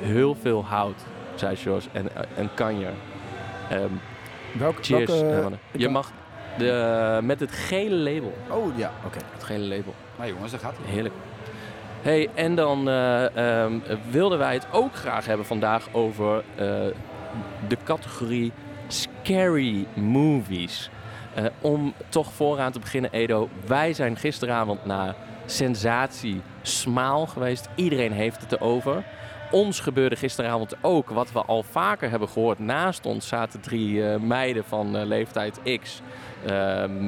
heel veel hout, zei Jos. En, eh, en kanjer. Ehm Welke, cheers. welke- eh, je kan- mag de, met het gele label. Oh ja, oké. Het gele label. Maar jongens, daar gaat hij. Heerlijk. Hey, en dan eh, ehm, wilden wij het ook graag hebben vandaag over eh, de categorie scary movies. Eh, om toch vooraan te beginnen, Edo. Wij zijn gisteravond naar Sensatie Smaal geweest. Iedereen heeft het erover. Ons gebeurde gisteravond ook wat we al vaker hebben gehoord. Naast ons zaten drie eh, meiden van eh, leeftijd X. Ehm,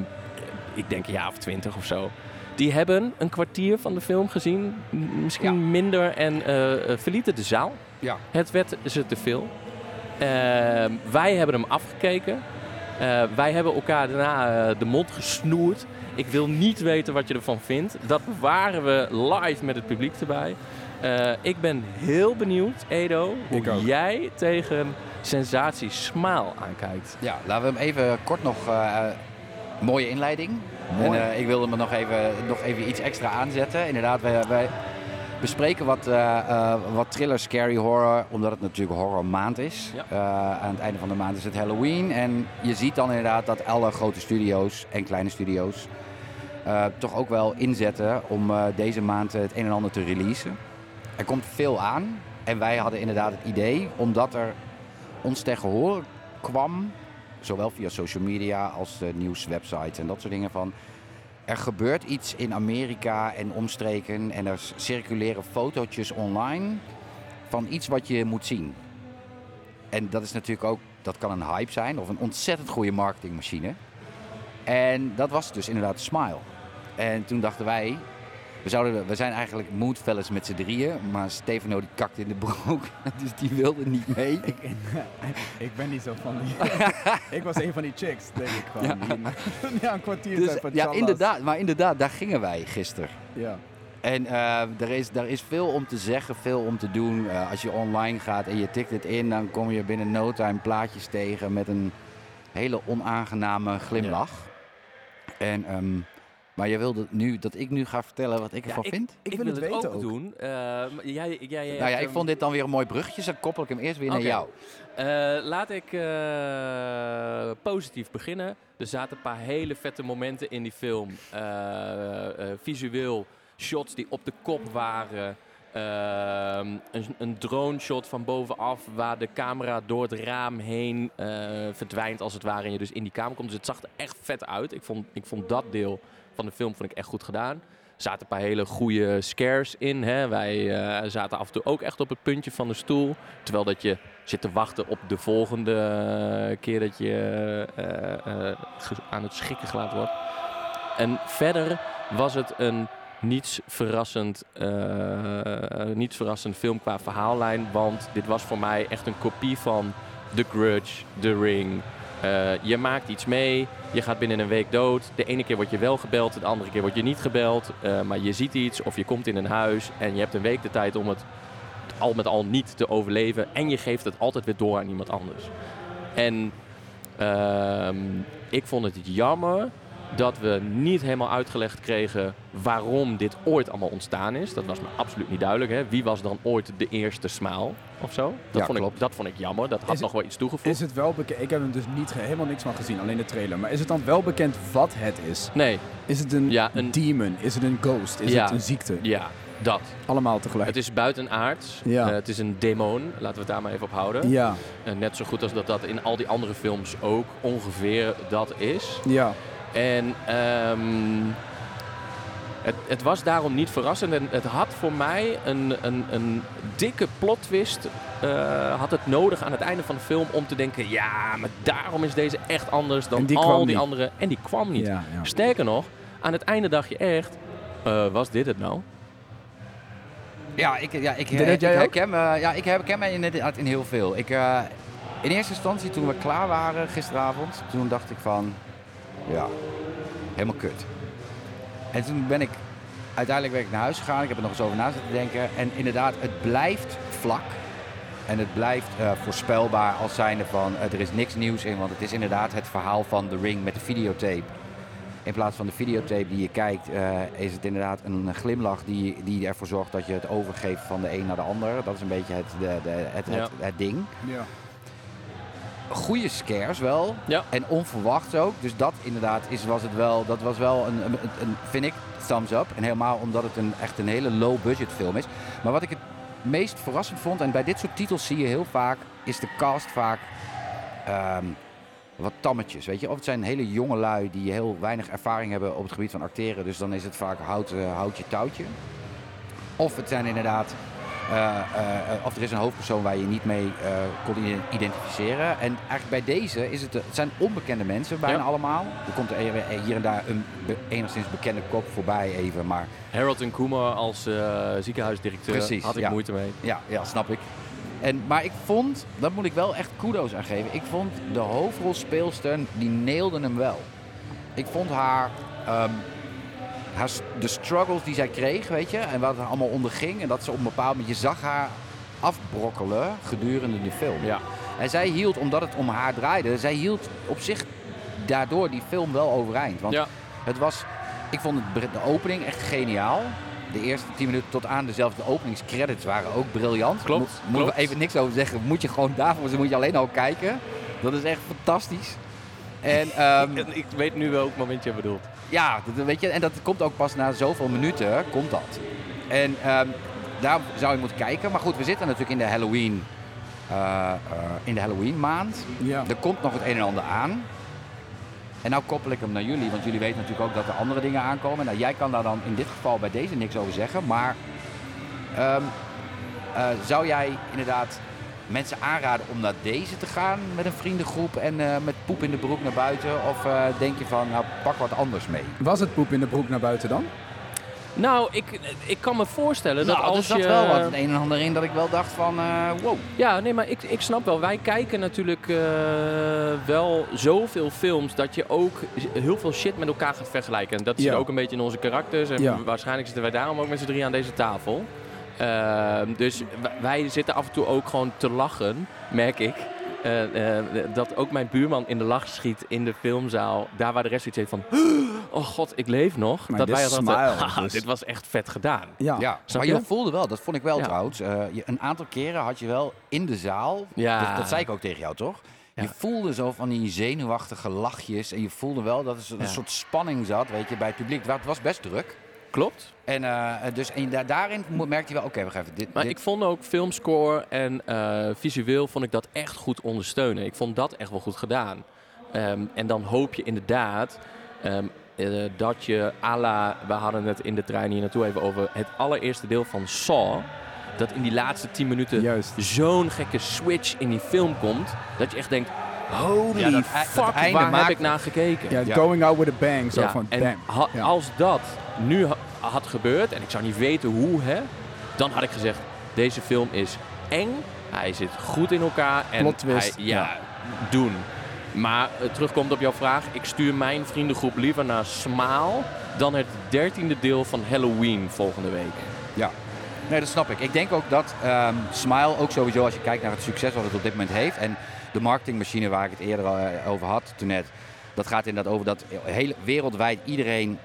ik denk een jaar of twintig of zo. Die hebben een kwartier van de film gezien, misschien Ja. minder, en eh, verlieten de zaal. Ja. Het werd ze te veel. Ehm, wij hebben hem afgekeken. Wij hebben elkaar daarna de mond gesnoerd. Ik wil niet weten wat je ervan vindt. Dat bewaren we live met het publiek erbij. Eh, ik ben heel benieuwd, Edo, hoe jij tegen sensatie smaal aankijkt. Ja, laten we hem even kort nog... eh, mooie inleiding. Mooi. En eh, ik wilde me nog even, nog even iets extra aanzetten. Inderdaad, wij, wij bespreken wat, eh, eh, wat thriller, scary horror. Omdat het natuurlijk horror maand is. Ja. Eh, aan het einde van de maand is het Halloween. En je ziet dan inderdaad dat alle grote studio's en kleine studio's... toch ook wel inzetten om deze maand het een en ander te releasen. Er komt veel aan. En wij hadden inderdaad het idee, omdat er ons tegen horen kwam, zowel via social media als de nieuwswebsites en dat soort dingen van. Er gebeurt iets in Amerika en omstreken en er circuleren fotootjes online van iets wat je moet zien. En dat is natuurlijk ook, dat kan een hype zijn of een ontzettend goede marketingmachine. En dat was dus inderdaad Smile. En toen dachten wij, we, zouden, we zijn eigenlijk moodfellas met z'n drieën, maar Stefano die kakte in de broek, dus die wilde niet mee. Ik ben niet zo van die... ik was een van die chicks, denk ik gewoon. Ja. Een kwartier Dus, van ja, inderdaad, maar inderdaad, daar gingen wij gisteren. Ja. En eh, er, is, er is veel om te zeggen, veel om te doen. Eh, als je online gaat en je tikt het in, dan kom je binnen no time plaatjes tegen met een hele onaangename glimlach. En, ehm, maar je wilde nu dat ik nu ga vertellen wat ik ervan ik, vind? Ik ik wil wil het het weten ook, ook. doen. Eh, jij, jij, jij nou ja, ik vond dit dan weer een mooi bruggetje, dus dan koppel ik hem eerst weer naar jou. Eh, laat ik eh, positief beginnen. Er zaten een paar hele vette momenten in die film. Eh, eh, visueel shots die op de kop waren. Ehm, een, een drone shot van bovenaf waar de camera door het raam heen eh, verdwijnt als het ware en je dus in die kamer komt. Dus het zag er echt vet uit. Ik vond, ik vond dat deel van de film vond ik echt goed gedaan. Er zaten een paar hele goede scares in. Hè. Wij eh, zaten af en toe ook echt op het puntje van de stoel. Terwijl dat je zit te wachten op de volgende eh, keer dat je eh, aan het schikken gelaten wordt. En verder was het een niets verrassend, niets verrassend film qua verhaallijn. Want dit was voor mij echt een kopie van The Grudge, The Ring. Eh, je maakt iets mee, je gaat binnen een week dood. De ene keer word je wel gebeld, de andere keer word je niet gebeld. Eh, maar je ziet iets of je komt in een huis en je hebt een week de tijd om het al met al niet te overleven. En je geeft het altijd weer door aan iemand anders. En ehm, ik vond het jammer dat we niet helemaal uitgelegd kregen waarom dit ooit allemaal ontstaan is. Dat was me absoluut niet duidelijk. Hè? Wie was dan ooit de eerste smaal of zo? Dat, Ja, vond, ik, klopt. dat vond ik jammer. Dat had Is het- nog wel iets toegevoegd. Is het wel bekend? Ik heb er dus niet, helemaal niks van gezien, alleen de trailer. Maar is het dan wel bekend wat het is? Nee, Is het een, Ja, een- demon? Is het een ghost? Is Ja. het een ziekte? ja, dat. Allemaal tegelijk. Het is buitenaards. Ja. Eh, het is een demon. Laten we het daar maar even op houden. Ja, En net zo goed als dat dat in al die andere films ook ongeveer dat is. ja. En ehm, het, het was daarom niet verrassend. En het had voor mij een, een, een dikke plot twist. eh, had het nodig aan het einde van de film om te denken... ja, maar daarom is deze echt anders dan die al die niet. andere. En die kwam niet. Ja, ja. Sterker nog, aan het einde dacht je echt... eh, was dit het nou? Ja, ik, ja, ik, ik, herken, me, ja, ik herken me inderdaad in heel veel. Ik, eh, in eerste instantie, toen we klaar waren gisteravond, toen dacht ik van, ja, helemaal kut. En toen ben ik, uiteindelijk ben ik naar huis gegaan, ik heb er nog eens over na zitten denken. En inderdaad, het blijft vlak. En het blijft eh, voorspelbaar als zijnde van, eh, er is niks nieuws in. Want het is inderdaad het verhaal van The Ring met de videotape. In plaats van de videotape die je kijkt, eh, is het inderdaad een glimlach die, die ervoor zorgt dat je het overgeeft van de een naar de ander. Dat is een beetje het, de, de, het, het, Ja. het ding. ja. Goede scares wel. Ja. En onverwacht ook. Dus dat inderdaad is, was het wel, dat was wel een, een, een- vind ik, thumbs up. En helemaal omdat het een, echt een hele low budget film is. Maar wat ik het meest verrassend vond, en bij dit soort titels zie je heel vaak, is de cast vaak ehm, wat tammetjes, weet je. Of het zijn hele jonge lui die heel weinig ervaring hebben op het gebied van acteren. Dus dan is het vaak hout, eh, houtje touwtje. Of het zijn inderdaad... eh, eh, of er is een hoofdpersoon waar je niet mee eh, kon ide- identificeren. En eigenlijk bij deze is het, het zijn onbekende mensen bijna Ja. allemaal. Er komt er hier en daar een be- enigszins bekende kop voorbij even, maar Harold en Kumar als ziekenhuisdirecteur Precies, had ik ja. moeite mee. Ja, ja, snap ik. En, maar ik vond, dat moet ik wel echt kudo's aan geven. Ik vond de hoofdrolspeelster, die nailde hem wel. Ik vond haar, ehm, haar de struggles die zij kreeg, weet je, en wat er allemaal onderging. En dat ze op een bepaald moment, je zag haar afbrokkelen gedurende de film. Ja. En zij hield, omdat het om haar draaide, zij hield op zich daardoor die film wel overeind. Want Ja. het was, ik vond het, de opening echt geniaal. De eerste 10 minuten tot aan dezelfde openingscredits waren ook briljant. Klopt, Moet, moeten we klopt. even niks over zeggen. Moet je gewoon daarvoor, moet je alleen al kijken. Dat is echt fantastisch. En ehm, ik weet nu welk moment je bedoelt. Ja, dat, weet je, en dat komt ook pas na zoveel minuten, komt dat. En ehm, daar zou je moeten kijken. Maar goed, we zitten natuurlijk in de Halloween, eh, eh, in de Halloween maand. Ja. Er komt nog het een en ander aan. En nou koppel ik hem naar jullie, want jullie weten natuurlijk ook dat er andere dingen aankomen. Nou, jij kan daar dan in dit geval bij deze niks over zeggen. Maar ehm, eh, zou jij inderdaad mensen aanraden om naar deze te gaan met een vriendengroep en eh, met poep in de broek naar buiten? Of eh, denk je van, nou pak wat anders mee? Was het poep in de broek naar buiten dan? Nou, ik, ik kan me voorstellen dat nou, als er zat je... wel wat het een en ander in dat ik wel dacht van, eh, wow. Ja, nee, maar ik, ik snap wel. Wij kijken natuurlijk eh, wel zoveel films dat je ook heel veel shit met elkaar gaat vergelijken. En dat zit Ja. ook een beetje in onze karakters. En Ja. waarschijnlijk zitten wij daarom ook met z'n drie aan deze tafel. Ehm, dus wij zitten af en toe ook gewoon te lachen, merk ik. Eh, eh, dat ook mijn buurman in de lach schiet in de filmzaal. Daar waar de rest iets heeft van... Oh god, ik leef nog. Maar dat wij hadden, smile, "Haha, dus- dit was echt vet gedaan. Ja. Maar je? je voelde wel, dat vond ik wel Ja. trouwens. eh, je, een aantal keren had je wel in de zaal, Ja. dat, dat zei ik ook tegen jou toch? Je voelde zo van die zenuwachtige lachjes en je voelde wel dat er een Ja. soort spanning zat, weet je, bij het publiek. Het was best druk. Klopt. En, eh, dus en da- daarin merkte hij wel, oké, wacht even. Dit, Maar dit- ik vond ook filmscore en eh, visueel vond ik dat echt goed ondersteunen. Ik vond dat echt wel goed gedaan. Ehm, en dan hoop je inderdaad ehm, eh, dat je à la, we hadden het in de trein hier naartoe even over het allereerste deel van Saw. Dat in die laatste 10 minuten Juist. zo'n gekke switch in die film komt. Dat je echt denkt, holy Ja, dat ei- dat fuck, waar heb ik naar gekeken? Ja, going out with a bang. Zo Ja, van en bam. ha- Ja. als dat nu ha- had gebeurd, en ik zou niet weten hoe, hè, dan had ik gezegd, deze film is eng, hij zit goed in elkaar en Plot twist, hij, ja, ja. doen. Maar eh, terugkomt op jouw vraag, ik stuur mijn vriendengroep liever naar Smaal dan het dertiende deel van Halloween volgende week. Ja, nee, dat snap ik. Ik denk ook dat ehm, Smile ook sowieso, als je kijkt naar het succes wat het op dit moment heeft. En de marketingmachine waar ik het eerder eh, over had toen net. Dat gaat inderdaad over dat hele, wereldwijd iedereen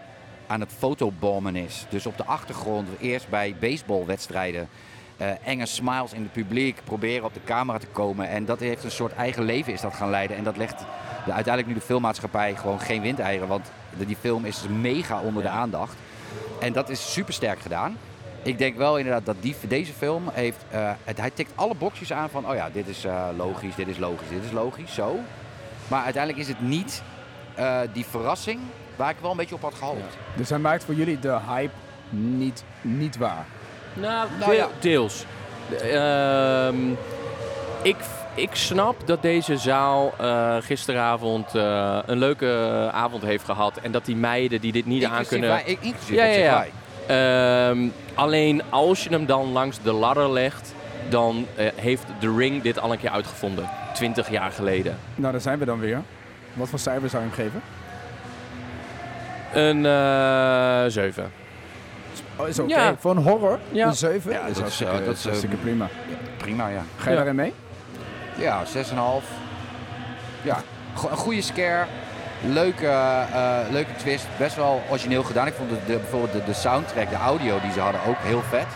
aan het fotobommen is. Dus op de achtergrond, eerst bij baseballwedstrijden. eh, enge smiles in het publiek, proberen op de camera te komen. En dat heeft een soort eigen leven is dat gaan leiden. En dat legt de, uiteindelijk nu de filmmaatschappij gewoon geen windeieren. Want de- die film is mega onder de aandacht. En dat is super sterk gedaan. Ik denk wel inderdaad dat die, deze film heeft... eh, het, hij tikt alle boxjes aan van... Oh ja, dit is eh, logisch, dit is logisch, dit is logisch, zo. Maar uiteindelijk is het niet die verrassing waar ik wel een beetje op had gehoopt. Dus hij maakt voor jullie de hype niet, niet waar. Nou, Nou deel- ja. deels. Ehm, ik, ik snap dat deze zaal eh, gisteravond eh, een leuke avond heeft gehad. En dat die meiden die dit niet aan Inclusief kunnen... Ja, ja, ja. Ehm, alleen als je hem dan langs de ladder legt, dan eh, heeft The Ring dit al een keer uitgevonden. 20 jaar geleden. Nou, daar zijn we dan weer. Wat voor cijfer zou je hem geven? Een eh 7. Oh, is oké. Ja. Voor een horror? Ja. Een 7? Ja, is dat is, hartstikke, eh, dat is, hartstikke eh, prima. Prima, ja. Ga je Ja. daarin mee? Ja, 6,5. Ja, go- een goede scare. Leuke, eh, leuke twist. Best wel origineel gedaan. Ik vond de, de- bijvoorbeeld de, de soundtrack, de audio die ze hadden ook heel vet.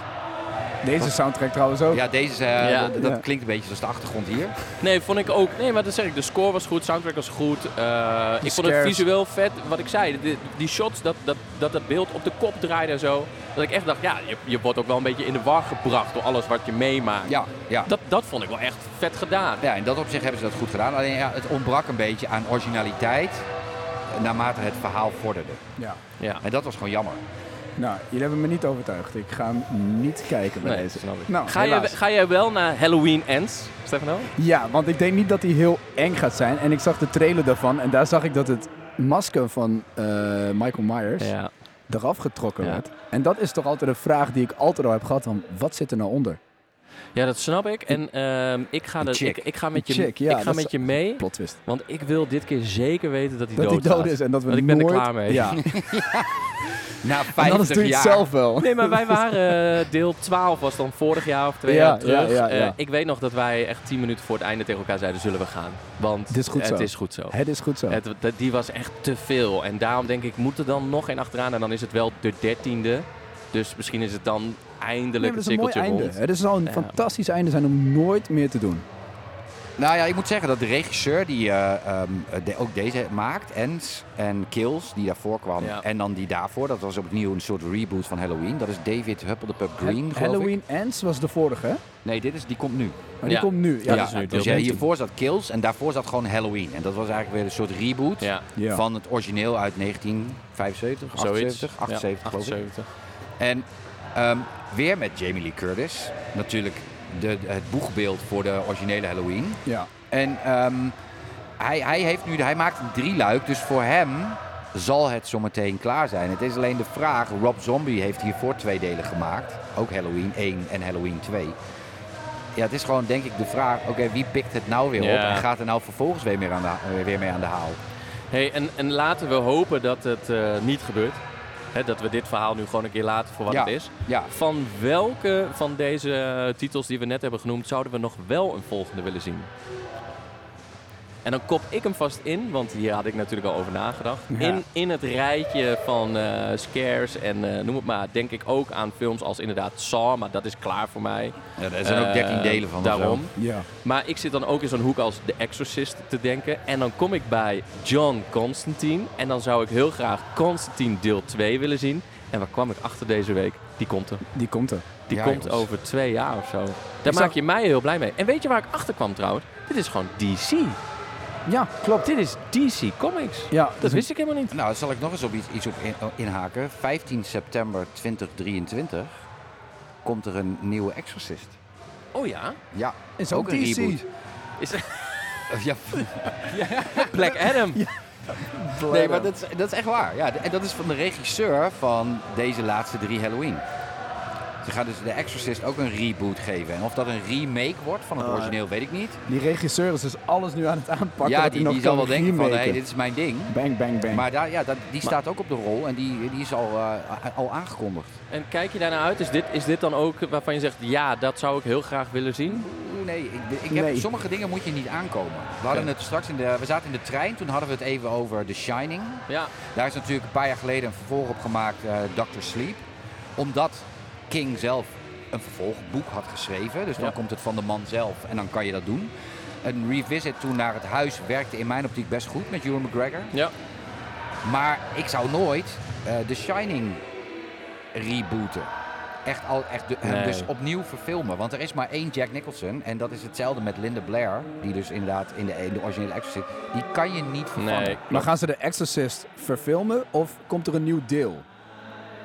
Deze soundtrack trouwens ook. Ja, deze, eh, Ja. dat, dat Ja. klinkt een beetje zoals de achtergrond hier. Nee, vond ik ook. Nee, maar dat zeg ik. De score was goed, soundtrack was goed. Eh, ik vond het visueel vet. Wat ik zei, die, die shots, dat, dat, dat dat beeld op de kop draaide en zo. Dat ik echt dacht, ja, je, je wordt ook wel een beetje in de war gebracht door alles wat je meemaakt. Ja, ja. Dat, dat vond ik wel echt vet gedaan. Ja, in dat opzicht hebben ze dat goed gedaan. Alleen ja, het ontbrak een beetje aan originaliteit eh, naarmate het verhaal vorderde. Ja. Ja. En dat was gewoon jammer. Nou, jullie hebben me niet overtuigd. Ik ga hem niet kijken bij Nee, deze. snap ik. Nou, Ga, je, ga jij wel naar Halloween Ends, Stefano? Ja, want ik denk niet dat hij heel eng gaat zijn. En ik zag de trailer daarvan en daar zag ik dat het masker van eh, Michael Myers Ja. eraf getrokken Ja. werd. En dat is toch altijd een vraag die ik altijd al heb gehad van wat zit er nou onder? ja, dat snap ik. En ehm, ik, ga de, ik, ik ga met je, Die chick, ja, ik ga met je mee. Plot twist. Want ik wil dit keer zeker weten dat hij Dat dood hij dood is en dat we Want ik ben er nooit... klaar mee. Ja, Na en 50 anders doe je jaar. het zelf wel. Nee, maar wij waren eh, deel 12 was dan vorig jaar of twee Ja, jaar terug. ja, ja, ja. ik weet nog dat wij echt 10 minuten voor het einde tegen elkaar zeiden: zullen we gaan? Want Het is goed het zo. is goed zo. Het is goed zo. Het, die was echt te veel. En daarom denk ik, moet er dan nog één achteraan. En dan is het wel de dertiende. Dus misschien is het dan Nee, eindelijk een is een mooi cirkeltje einde. rond. Het zou een Ja. fantastisch einde zijn om nooit meer te doen. Nou ja, ik moet zeggen dat de regisseur die eh, ehm, de- ook deze maakt, Ends en Kills, die daarvoor kwam, Ja. en dan die daarvoor, dat was opnieuw een soort reboot van Halloween. Dat is David Huppeldepup Green, geloof ik. Halloween Ends was de vorige, hè? Nee, dit is, die komt nu. Maar die Ja. komt nu. Ja, Ja, dat is nu dus ja, 13. hiervoor zat Kills en daarvoor zat gewoon Halloween. En dat was eigenlijk weer een soort reboot Ja, Ja. van het origineel uit 1975, zoiets. 78, 78 ja, geloof ik. 78. En ehm, weer met Jamie Lee Curtis. Natuurlijk de, het boegbeeld voor de originele Halloween. ja. En ehm, hij, hij, heeft nu, hij maakt een drieluik, dus voor hem zal het zometeen klaar zijn. Het is alleen de vraag, Rob Zombie heeft hiervoor twee delen gemaakt. Ook Halloween 1 en Halloween 2. Ja, het is gewoon denk ik de vraag, oké, wie pikt het nou weer Ja. op en gaat er nou vervolgens weer, meer aan de, weer mee aan de haal? Hey, en, en laten we hopen dat het eh, niet gebeurt. Hè, dat we dit verhaal nu gewoon een keer laten voor wat Ja. het is. Ja, Van welke van deze eh, titels die we net hebben genoemd, zouden we nog wel een volgende willen zien? En dan kop ik hem vast in, want hier had ik natuurlijk al over nagedacht. Ja. In, in het rijtje van eh, scares en eh, noem het maar, denk ik ook aan films als inderdaad Saw, maar dat is klaar voor mij. ja er zijn ook 13 Eh, delen van. Daarom. Ja. Maar ik zit dan ook in zo'n hoek als The Exorcist te denken. En dan kom ik bij John Constantine. En dan zou ik heel graag Constantine deel 2 willen zien. En waar kwam ik achter deze week? Die komt er. Die komt er. Die Ja, komt jongens. over twee jaar of zo. Daar Ik maak zag- je mij heel blij mee. En weet je waar ik achter kwam trouwens? Dit is gewoon DC. Ja, klopt. Dit is DC Comics. Ja, Dat dus wist ik helemaal niet. Nou, zal ik nog eens op iets, iets op in- inhaken. 15 september 2023 komt er een nieuwe Exorcist. Oh ja? Ja, is ook ook een DC. reboot. Is ja, Black Adam. nee, maar dat is, dat is echt waar. Ja, en dat is van de regisseur van deze laatste drie Halloween. Ze gaan dus de Exorcist ook een reboot geven. En of dat een remake wordt van het Oh, origineel, weet ik niet. Die regisseur is dus alles nu aan het aanpakken. ja, die, zal wel denken van, hé, remaken. dit is mijn ding. Bang, bang, bang. Maar daar, ja, dat, die staat ook op de rol en die, die is al, eh, al aangekondigd. En kijk je daarnaar uit? Is dit, is dit dan ook waarvan je zegt, ja, dat zou ik heel graag willen zien? Nee, ik, ik heb, Nee. sommige dingen moet je niet aankomen. We, hadden het straks in de, we zaten in de trein, toen hadden we het even over The Shining. Ja. Daar is natuurlijk een paar jaar geleden een vervolg op gemaakt, eh Dr. Sleep. Omdat King zelf een vervolgboek had geschreven. Dus dan Ja. komt het van de man zelf en dan kan je dat doen. Een revisit toen naar het huis werkte in mijn optiek best goed met Ewan McGregor. Ja. Maar ik zou nooit eh The Shining rebooten. Echt al, echt de- hem Nee. dus opnieuw verfilmen. Want er is maar één Jack Nicholson. En dat is hetzelfde met Linda Blair. Die dus inderdaad in de, in de originele Exorcist. Die kan je niet vervangen. Nee. Maar gaan ze de Exorcist verfilmen of komt er een nieuw deel?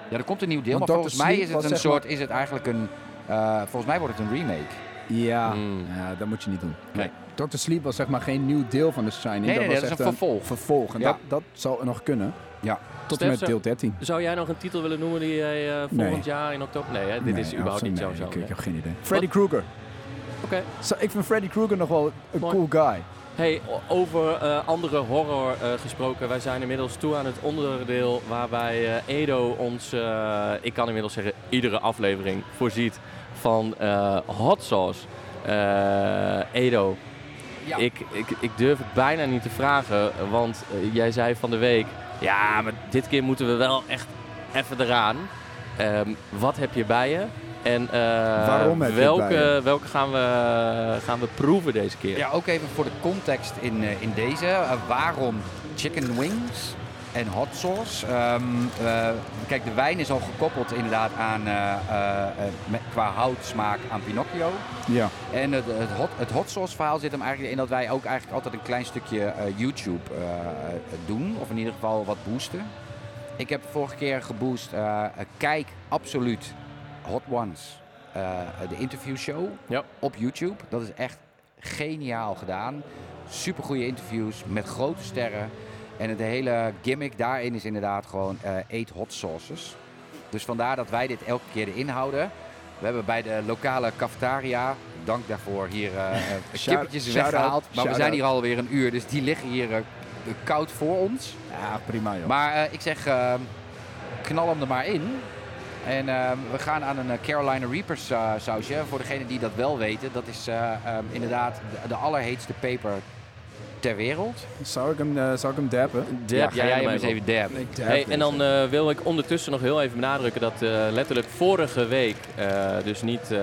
Ja, er komt een nieuw deel. Want Maar volgens mij is het een maar- soort. Is het eigenlijk een. eh, volgens mij wordt het een remake. Ja, Hmm. ja dat moet je niet doen. Nee. Dr. Sleep was zeg maar geen nieuw deel van The Shining. Nee, dat nee, was dat is een vervolg. vervolg. En Ja. dat, dat zou nog kunnen. Ja. Tot en met deel 13. Zou jij nog een titel willen noemen die jij eh, volgend Nee. jaar in oktober... Nee, hè? dit Nee, is überhaupt niet nee, zo. zo Ik, nee. ik heb geen idee. Freddy Krueger. Oké. Zo, Ik vind Freddy Krueger nog wel een Mooi. cool guy. Hey, over eh, andere horror eh, gesproken. Wij zijn inmiddels toe aan het onderdeel waarbij eh, Edo ons, ik kan inmiddels zeggen, iedere aflevering voorziet van hot sauce. Edo, Ja. ik, ik, ik durf het bijna niet te vragen, want jij zei van de week, ja, maar dit keer moeten we wel echt even eraan. Ehm, wat heb je bij je? En eh, Waarom welke, welke gaan we, gaan we proeven deze keer? Ja, ook even voor de context in, eh, in deze. Eh, waarom chicken wings en hot sauce? Ehm, eh, kijk, de wijn is al gekoppeld inderdaad aan, eh, eh, eh, met, qua houtsmaak aan Pinocchio. Ja. En het, het, hot, het hot sauce verhaal zit hem eigenlijk in dat wij ook eigenlijk altijd een klein stukje eh, YouTube doen. Of in ieder geval wat boosten. Ik heb vorige keer geboost. kijk absoluut Hot Ones. eh, de interviewshow Ja. op YouTube. Dat is echt geniaal gedaan. Super goede interviews met grote sterren. En het hele gimmick daarin is inderdaad gewoon eh eat hot sauces. Dus vandaar dat wij dit elke keer erin houden. We hebben bij de lokale cafetaria, dank daarvoor, hier kippetjes shout-out, weggehaald. Maar we zijn hier alweer een uur, dus die liggen hier koud voor ons. Ja, prima joh. Maar ik zeg, knal hem er maar in. En eh, we gaan aan een eh, Carolina Reapers eh, sausje. Voor degenen die dat wel weten, dat is eh, eh, inderdaad de, de allerheetste peper ter wereld. Zou ik hem, eh, zou ik hem dappen? Dab ja, jij hem eens even. Ik dab Hey, en dan eh, wil ik ondertussen nog heel even benadrukken dat eh, letterlijk vorige week, eh, dus niet eh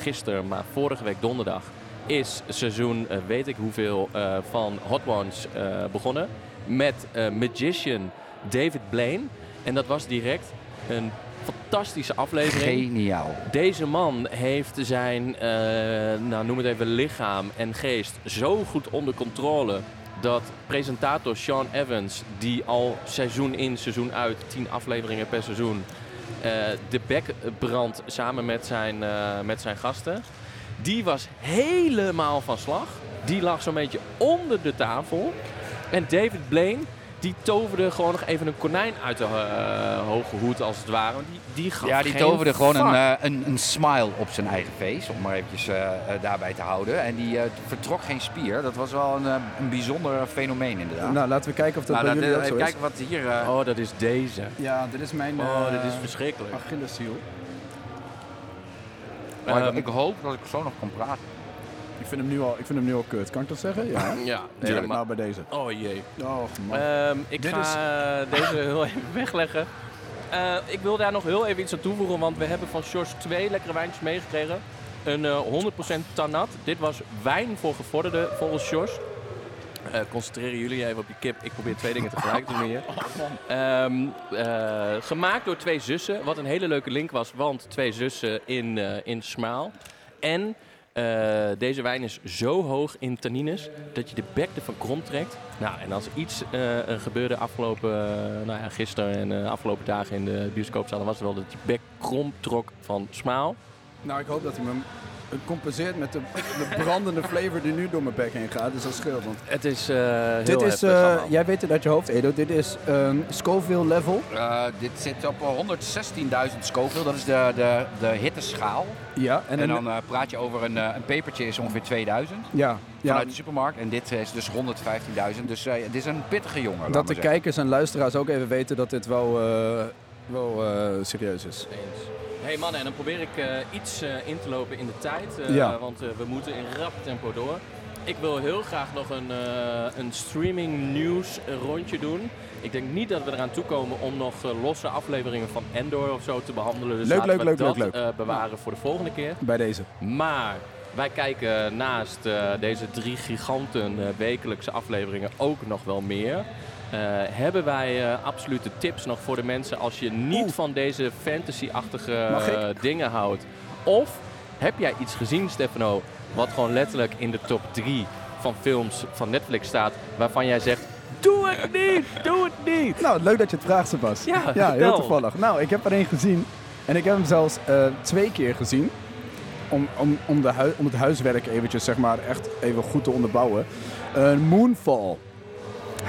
gisteren, maar vorige week donderdag, is seizoen weet ik hoeveel eh, van Hot Ones eh, begonnen. Met eh, magician David Blaine. En dat was direct een fantastische aflevering. Geniaal. Deze man heeft zijn, eh, nou noem het even, lichaam en geest zo goed onder controle dat presentator Sean Evans, die al seizoen in, seizoen uit, tien afleveringen per seizoen, eh, de bek brandt samen met zijn, eh, met zijn gasten, die was helemaal van slag. Die lag zo'n beetje onder de tafel. En David Blaine, die toverde gewoon nog even een konijn uit de eh, hoge hoed, als het ware. Want Die, die gaf Ja, die geen toverde gewoon een, eh, een, een smile op zijn eigen face, om maar eventjes eh, daarbij te houden. En die vertrok geen spier. Dat was wel een, een bijzonder fenomeen inderdaad. Nou, laten we kijken of dat Nou, bij dat- jullie ook zo is. kijken wat hier... Oh, dat is deze. Ja, dit is mijn Oh, dit is verschrikkelijk. Achilleshiel. Ehm, ik hoop dat ik zo nog kan praten. Ik vind, hem nu al, ik vind hem nu al kut. Kan ik dat zeggen? Ja. Ja, maar... nou bij deze. Oh jee. Oh man. Ehm, ik Dit ga is- eh, deze heel even wegleggen. Eh, ik wil daar nog heel even iets aan toevoegen, want we hebben van Sjors twee lekkere wijntjes meegekregen. Een eh 100% Tanat. Dit was wijn voor gevorderden volgens Sjors. Eh, concentreren jullie even op die kip. Ik probeer twee dingen tegelijk te doen hier. Ehm, eh, gemaakt door twee zussen. Wat een hele leuke link was, want twee zussen in, eh, in Smaal. En eh, deze wijn is zo hoog in tannines dat je de bek ervan krom trekt. Nou, en als iets er gebeurde afgelopen, eh, nou ja, gisteren en de afgelopen dagen in de bioscoopzaal, was het wel dat je bek krom trok van Smaal. Nou, ik hoop dat hij me compenseert met de, de brandende flavor die nu door mijn bek heen gaat. Dus dat scheelt. Want Het is eh heel dit is, heftig eh, jij weet het uit je hoofd, Edo. Dit is ehm Scoville level. Eh, dit zit op eh, 116.000 Scoville, dat is de, de, de hitteschaal. Ja, En, dan praat je over een, eh, een pepertje is ongeveer 2000 ja, ja, vanuit de supermarkt. En dit is dus 115.000. Dus eh, dit is een pittige jongen. dat de zeggen. kijkers en luisteraars ook even weten dat dit wel, eh, wel eh, serieus is. Eens. Hey mannen, en dan probeer ik eh, iets eh, in te lopen in de tijd. eh, Ja. Want we moeten in rap tempo door. Ik wil heel graag nog een, een streaming nieuws rondje doen. Ik denk niet dat we eraan toekomen om nog losse afleveringen van Endor of zo te behandelen. Dus Leuk, laten leuk, we leuk, dat leuk, bewaren voor de volgende keer. Bij deze. Maar wij kijken naast deze drie giganten wekelijkse afleveringen ook nog wel meer. Eh, hebben wij eh, absolute tips nog voor de mensen als je niet Oeh. van deze fantasy-achtige eh, dingen houdt? Of heb jij iets gezien, Stefano, wat gewoon letterlijk in de top 3 van films van Netflix staat, waarvan jij zegt, doe het niet, doe het niet. Nou, leuk dat je het vraagt, Sebas. Ja, ja heel toevallig. Nou, ik heb er één gezien. En ik heb hem zelfs twee keer gezien. Om, om, om, de om het huiswerk eventjes, zeg maar, echt even goed te onderbouwen. Eh, Moonfall.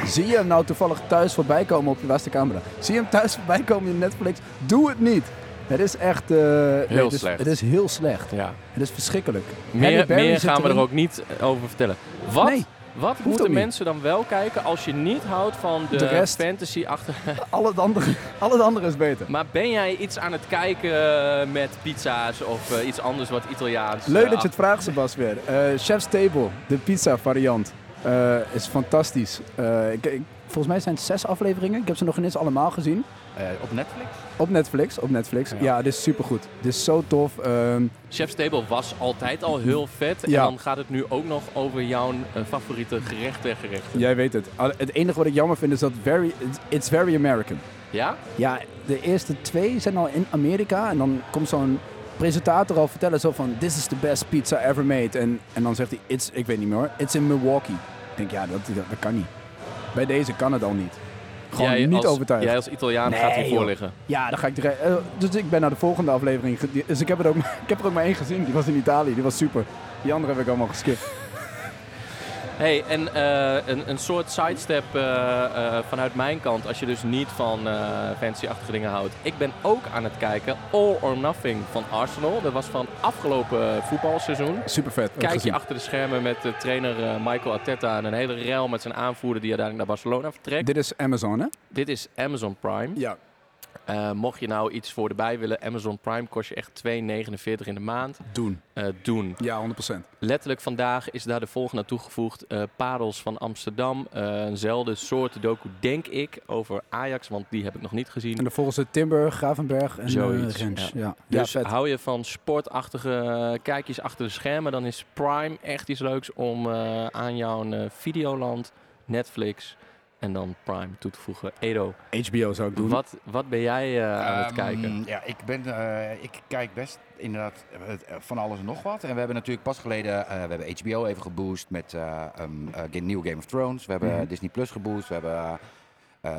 Zie je hem nou toevallig thuis voorbij komen op je vaste camera? Zie je hem thuis voorbij komen in Netflix? Doe het niet. Het is echt... eh, nee, Heel het is, slecht. Het is heel slecht. Ja. Het is verschrikkelijk. Meer, gaan we er ook niet over vertellen. Wat, Nee, wat moeten mensen dan wel kijken als je niet houdt van de, fantasy achter? Al het andere, al het andere is beter. maar ben jij iets aan het kijken eh, met pizza's of eh, iets anders wat Italiaans? Leuk dat je het vraagt, Sebas, weer. Eh, Chef's Table, de pizza variant, eh, is fantastisch. Eh, ik, ik- volgens mij zijn het zes afleveringen. Ik heb ze nog niet eens allemaal gezien. Eh, op Netflix? Op Netflix, op Netflix. Ja, Ja. dit is supergoed. Dit is zo tof. Ehm, Chef's Table was altijd al heel vet. Ja. En dan gaat het nu ook nog over jouw favoriete gerechten en gerechten. jij weet het. Het enige wat ik jammer vind is dat very, it's- it's very American. Ja? Ja, de eerste twee zijn al in Amerika. En dan komt zo'n presentator al vertellen zo van... This is the best pizza ever made. En, en dan zegt hij, it's, ik weet niet meer hoor, it's in Milwaukee. Ik denk, ja, dat, dat, dat kan niet. Bij deze kan het al niet. Gewoon jij niet als, overtuigd. Jij als Italiaan Nee, gaat hiervoor liggen. Ja, dan ga ik direct. eh, dus ik ben naar de volgende aflevering. Dus ik heb, het ook, ik heb er ook maar één gezien. Die was in Italië. Die was super. Die andere heb ik allemaal geskipt. Hey, en eh, een, een soort sidestep eh, vanuit mijn kant, als je dus niet van fancy-achtige dingen houdt. Ik ben ook aan het kijken All or Nothing van Arsenal. Dat was van afgelopen voetbalseizoen. Super vet. Kijk je achter de schermen met de trainer Michael Arteta en een hele rel met zijn aanvoerder die uiteindelijk naar Barcelona vertrekt. Dit is Amazon, hè? Dit is Amazon Prime. Ja. Eh, mocht je nou iets voor erbij willen, Amazon Prime kost je echt 2,49 in de maand. Doen. Eh, doen. Ja, 100%. Letterlijk vandaag is daar de volgende toegevoegd. eh Parels van Amsterdam. Eenzelfde soort docu, denk ik, over Ajax. Want die heb ik nog niet gezien. En dan volgens het Timber, Gravenberg en Zoiets, ja. Ja, ja. Dus vet. hou je van sportachtige kijkjes achter de schermen, dan is Prime echt iets leuks om aan jouw Videoland, Netflix en dan Prime toe te voegen. Edo, HBO zou ik doen. wat, wat ben jij eh, aan het Ehm, kijken? Ja, ik, ben, eh, ik kijk best inderdaad eh, van alles en nog wat. En we hebben natuurlijk pas geleden, eh, we hebben HBO even geboost met eh um, eh, nieuwe Game of Thrones. We hebben Mhm. Disney Plus geboost. We hebben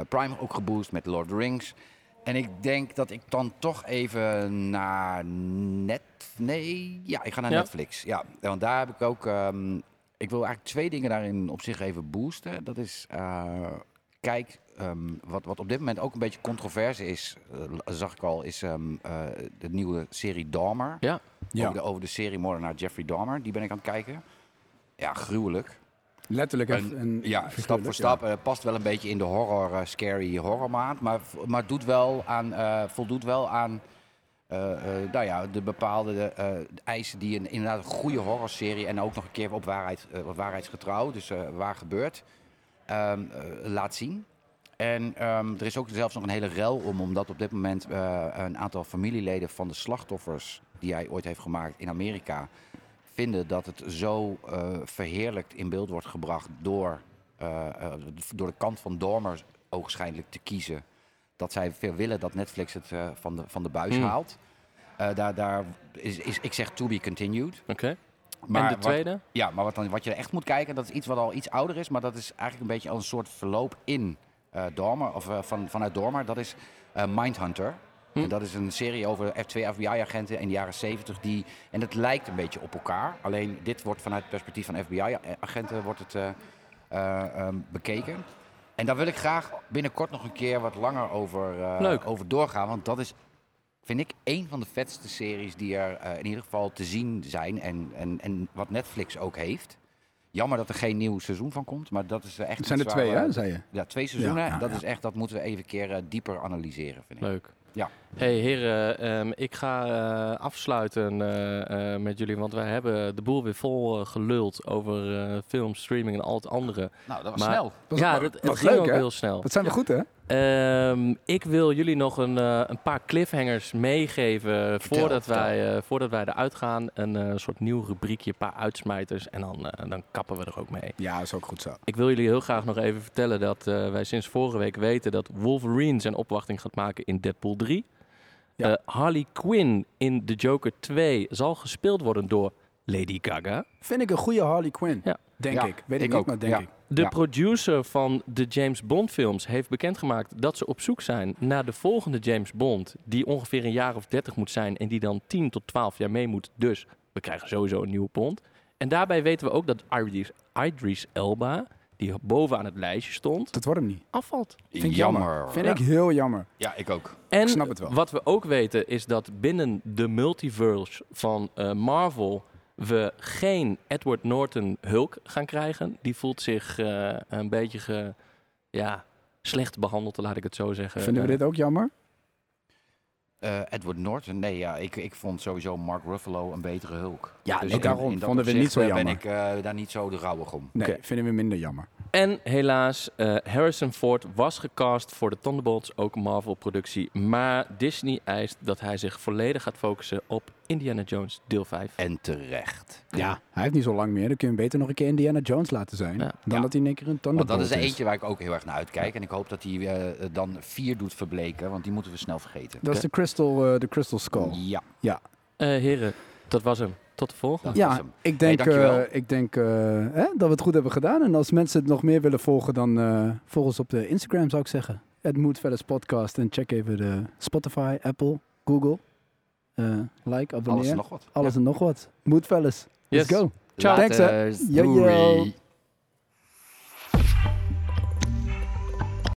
Prime ook geboost met Lord of the Rings. En ik denk dat ik dan toch even naar net... Nee, ja, ik ga naar Ja? Netflix. Ja, want daar heb ik ook... ehm, ik wil eigenlijk twee dingen daarin op zich even boosten. Dat is... eh, kijk, ehm, wat, wat op dit moment ook een beetje controverse is, eh, zag ik al, is ehm, eh, de nieuwe serie Dahmer. Ja. Ja. Over, de, over de serie moordenaar Jeffrey Dahmer. Die ben ik aan het kijken. Ja, gruwelijk. Letterlijk En- en, en Ja, stap voor stap. past wel een beetje in de horror, scary horrormaand. Maar, maar doet wel aan, eh, voldoet wel aan eh, eh, nou ja, de bepaalde eh, eisen die een, inderdaad een goede horrorserie... en ook nog een keer op, waarheid, op waarheidsgetrouw, dus waar gebeurt, ehm, eh, laat zien. En ehm, er is ook zelfs nog een hele rel om, omdat op dit moment een aantal familieleden van de slachtoffers die hij ooit heeft gemaakt in Amerika vinden dat het zo verheerlijkt in beeld wordt gebracht door door de kant van Dormer ogenschijnlijk te kiezen. Dat zij veel willen dat Netflix het eh, van, de, van de buis Hmm. haalt. Eh, daar daar is, is, ik zeg to be continued. Oké. Maar en de wat- tweede? ja, maar wat, dan, wat je echt moet kijken, dat is iets wat al iets ouder is. Maar dat is eigenlijk een beetje als een soort verloop in eh Dormer, of van, vanuit Dormer. Dat is Mindhunter. Hm. En dat is een serie over F- twee FBI-agenten in de jaren 70. Die, en het lijkt een beetje op elkaar. Alleen dit wordt vanuit het perspectief van FBI-agenten wordt het, bekeken. En daar wil ik graag binnenkort nog een keer wat langer over, eh, Leuk. over doorgaan. Want dat is, vind ik, een van de vetste series die er eh, in ieder geval te zien zijn. En, en, en wat Netflix ook heeft. Jammer dat er geen nieuw seizoen van komt. Maar dat is eh, echt Het zijn er twee, we- hè, zei je? Ja, twee seizoenen. Ja, ja, en dat ja. is echt, dat moeten we even een keer eh, dieper analyseren, vind ik. Leuk. Ja. Hey heren, ehm, ik ga eh, afsluiten eh, eh, met jullie, want wij hebben de boel weer vol geluld over eh, film, streaming en al het andere. Nou, dat was Maar- snel. Was- ja, was dat, het leuk, ging ook heel snel. Dat zijn we goed, hè? Ehm, ik wil jullie nog een, eh, een paar cliffhangers meegeven voordat, vertel. wij, eh, voordat wij eruit gaan. Een eh, soort nieuw rubriekje, een paar uitsmijters en dan, dan kappen we er ook mee. Ja, is ook goed zo. Ik wil jullie heel graag nog even vertellen dat wij sinds vorige week weten dat Wolverine zijn opwachting gaat maken in Deadpool 3. Ja. Eh, Harley Quinn in The Joker 2 zal gespeeld worden door Lady Gaga. Vind ik een goede Harley Quinn. Ja. Denk Ja, ik. Weet ik, ik niet, ook. maar denk Ja. ik. De Ja. producer van de James Bond films heeft bekendgemaakt dat ze op zoek zijn naar de volgende James Bond. Die ongeveer een jaar of 30 moet zijn en die dan 10 tot 12 jaar mee moet. Dus we krijgen sowieso een nieuwe Bond. En daarbij weten we ook dat Idris, Idris Elba, die bovenaan het lijstje stond, Dat wordt hem niet. afvalt. Vind ik jammer. Vind Ja. ik heel jammer. Ja, ik ook. En snap het wel. wat we ook weten is dat binnen de multiverse van eh, Marvel we geen Edward Norton Hulk gaan krijgen. Die voelt zich eh, een beetje ge, ja, slecht behandeld, laat ik het zo zeggen. Vinden we Eh, dit ook jammer? Eh, Edward Norton, nee, ja, ik, ik vond sowieso Mark Ruffalo een betere Hulk. Ja, nee, in- daarom in dat vonden we niet zo eh, ben jammer. ik daar niet zo de rouwig om. Nee, vinden we minder jammer. En helaas, eh, Harrison Ford was gecast voor de Thunderbolts, ook een Marvel-productie. Maar Disney eist dat hij zich volledig gaat focussen op Indiana Jones deel 5. En terecht. Ja, hij heeft niet zo lang meer. Dan kun je hem beter nog een keer Indiana Jones laten zijn. Ja. Dan Ja. dat hij in één keer een Want Thunderbolt dat is er is. eentje waar ik ook heel erg naar uitkijk. En ik hoop dat hij eh, dan vier doet verbleken, want die moeten we snel vergeten. Dat is de Crystal, eh, de Crystal Skull. Ja, Eh, heren, dat was hem. Tot de volgende. Ja, ik denk, Hey, eh, ik denk eh, hè, dat we het goed hebben gedaan. En als mensen het nog meer willen volgen, dan eh volg ons op de Instagram zou ik zeggen. Het Moodfellas Podcast. En check even de Spotify, Apple, Google. Eh, like, abonneer. Alles en nog wat. Alles en nog wat. Yes. Let's go. Ciao. Thanks, hè. Laters. Yo, yo. Doei.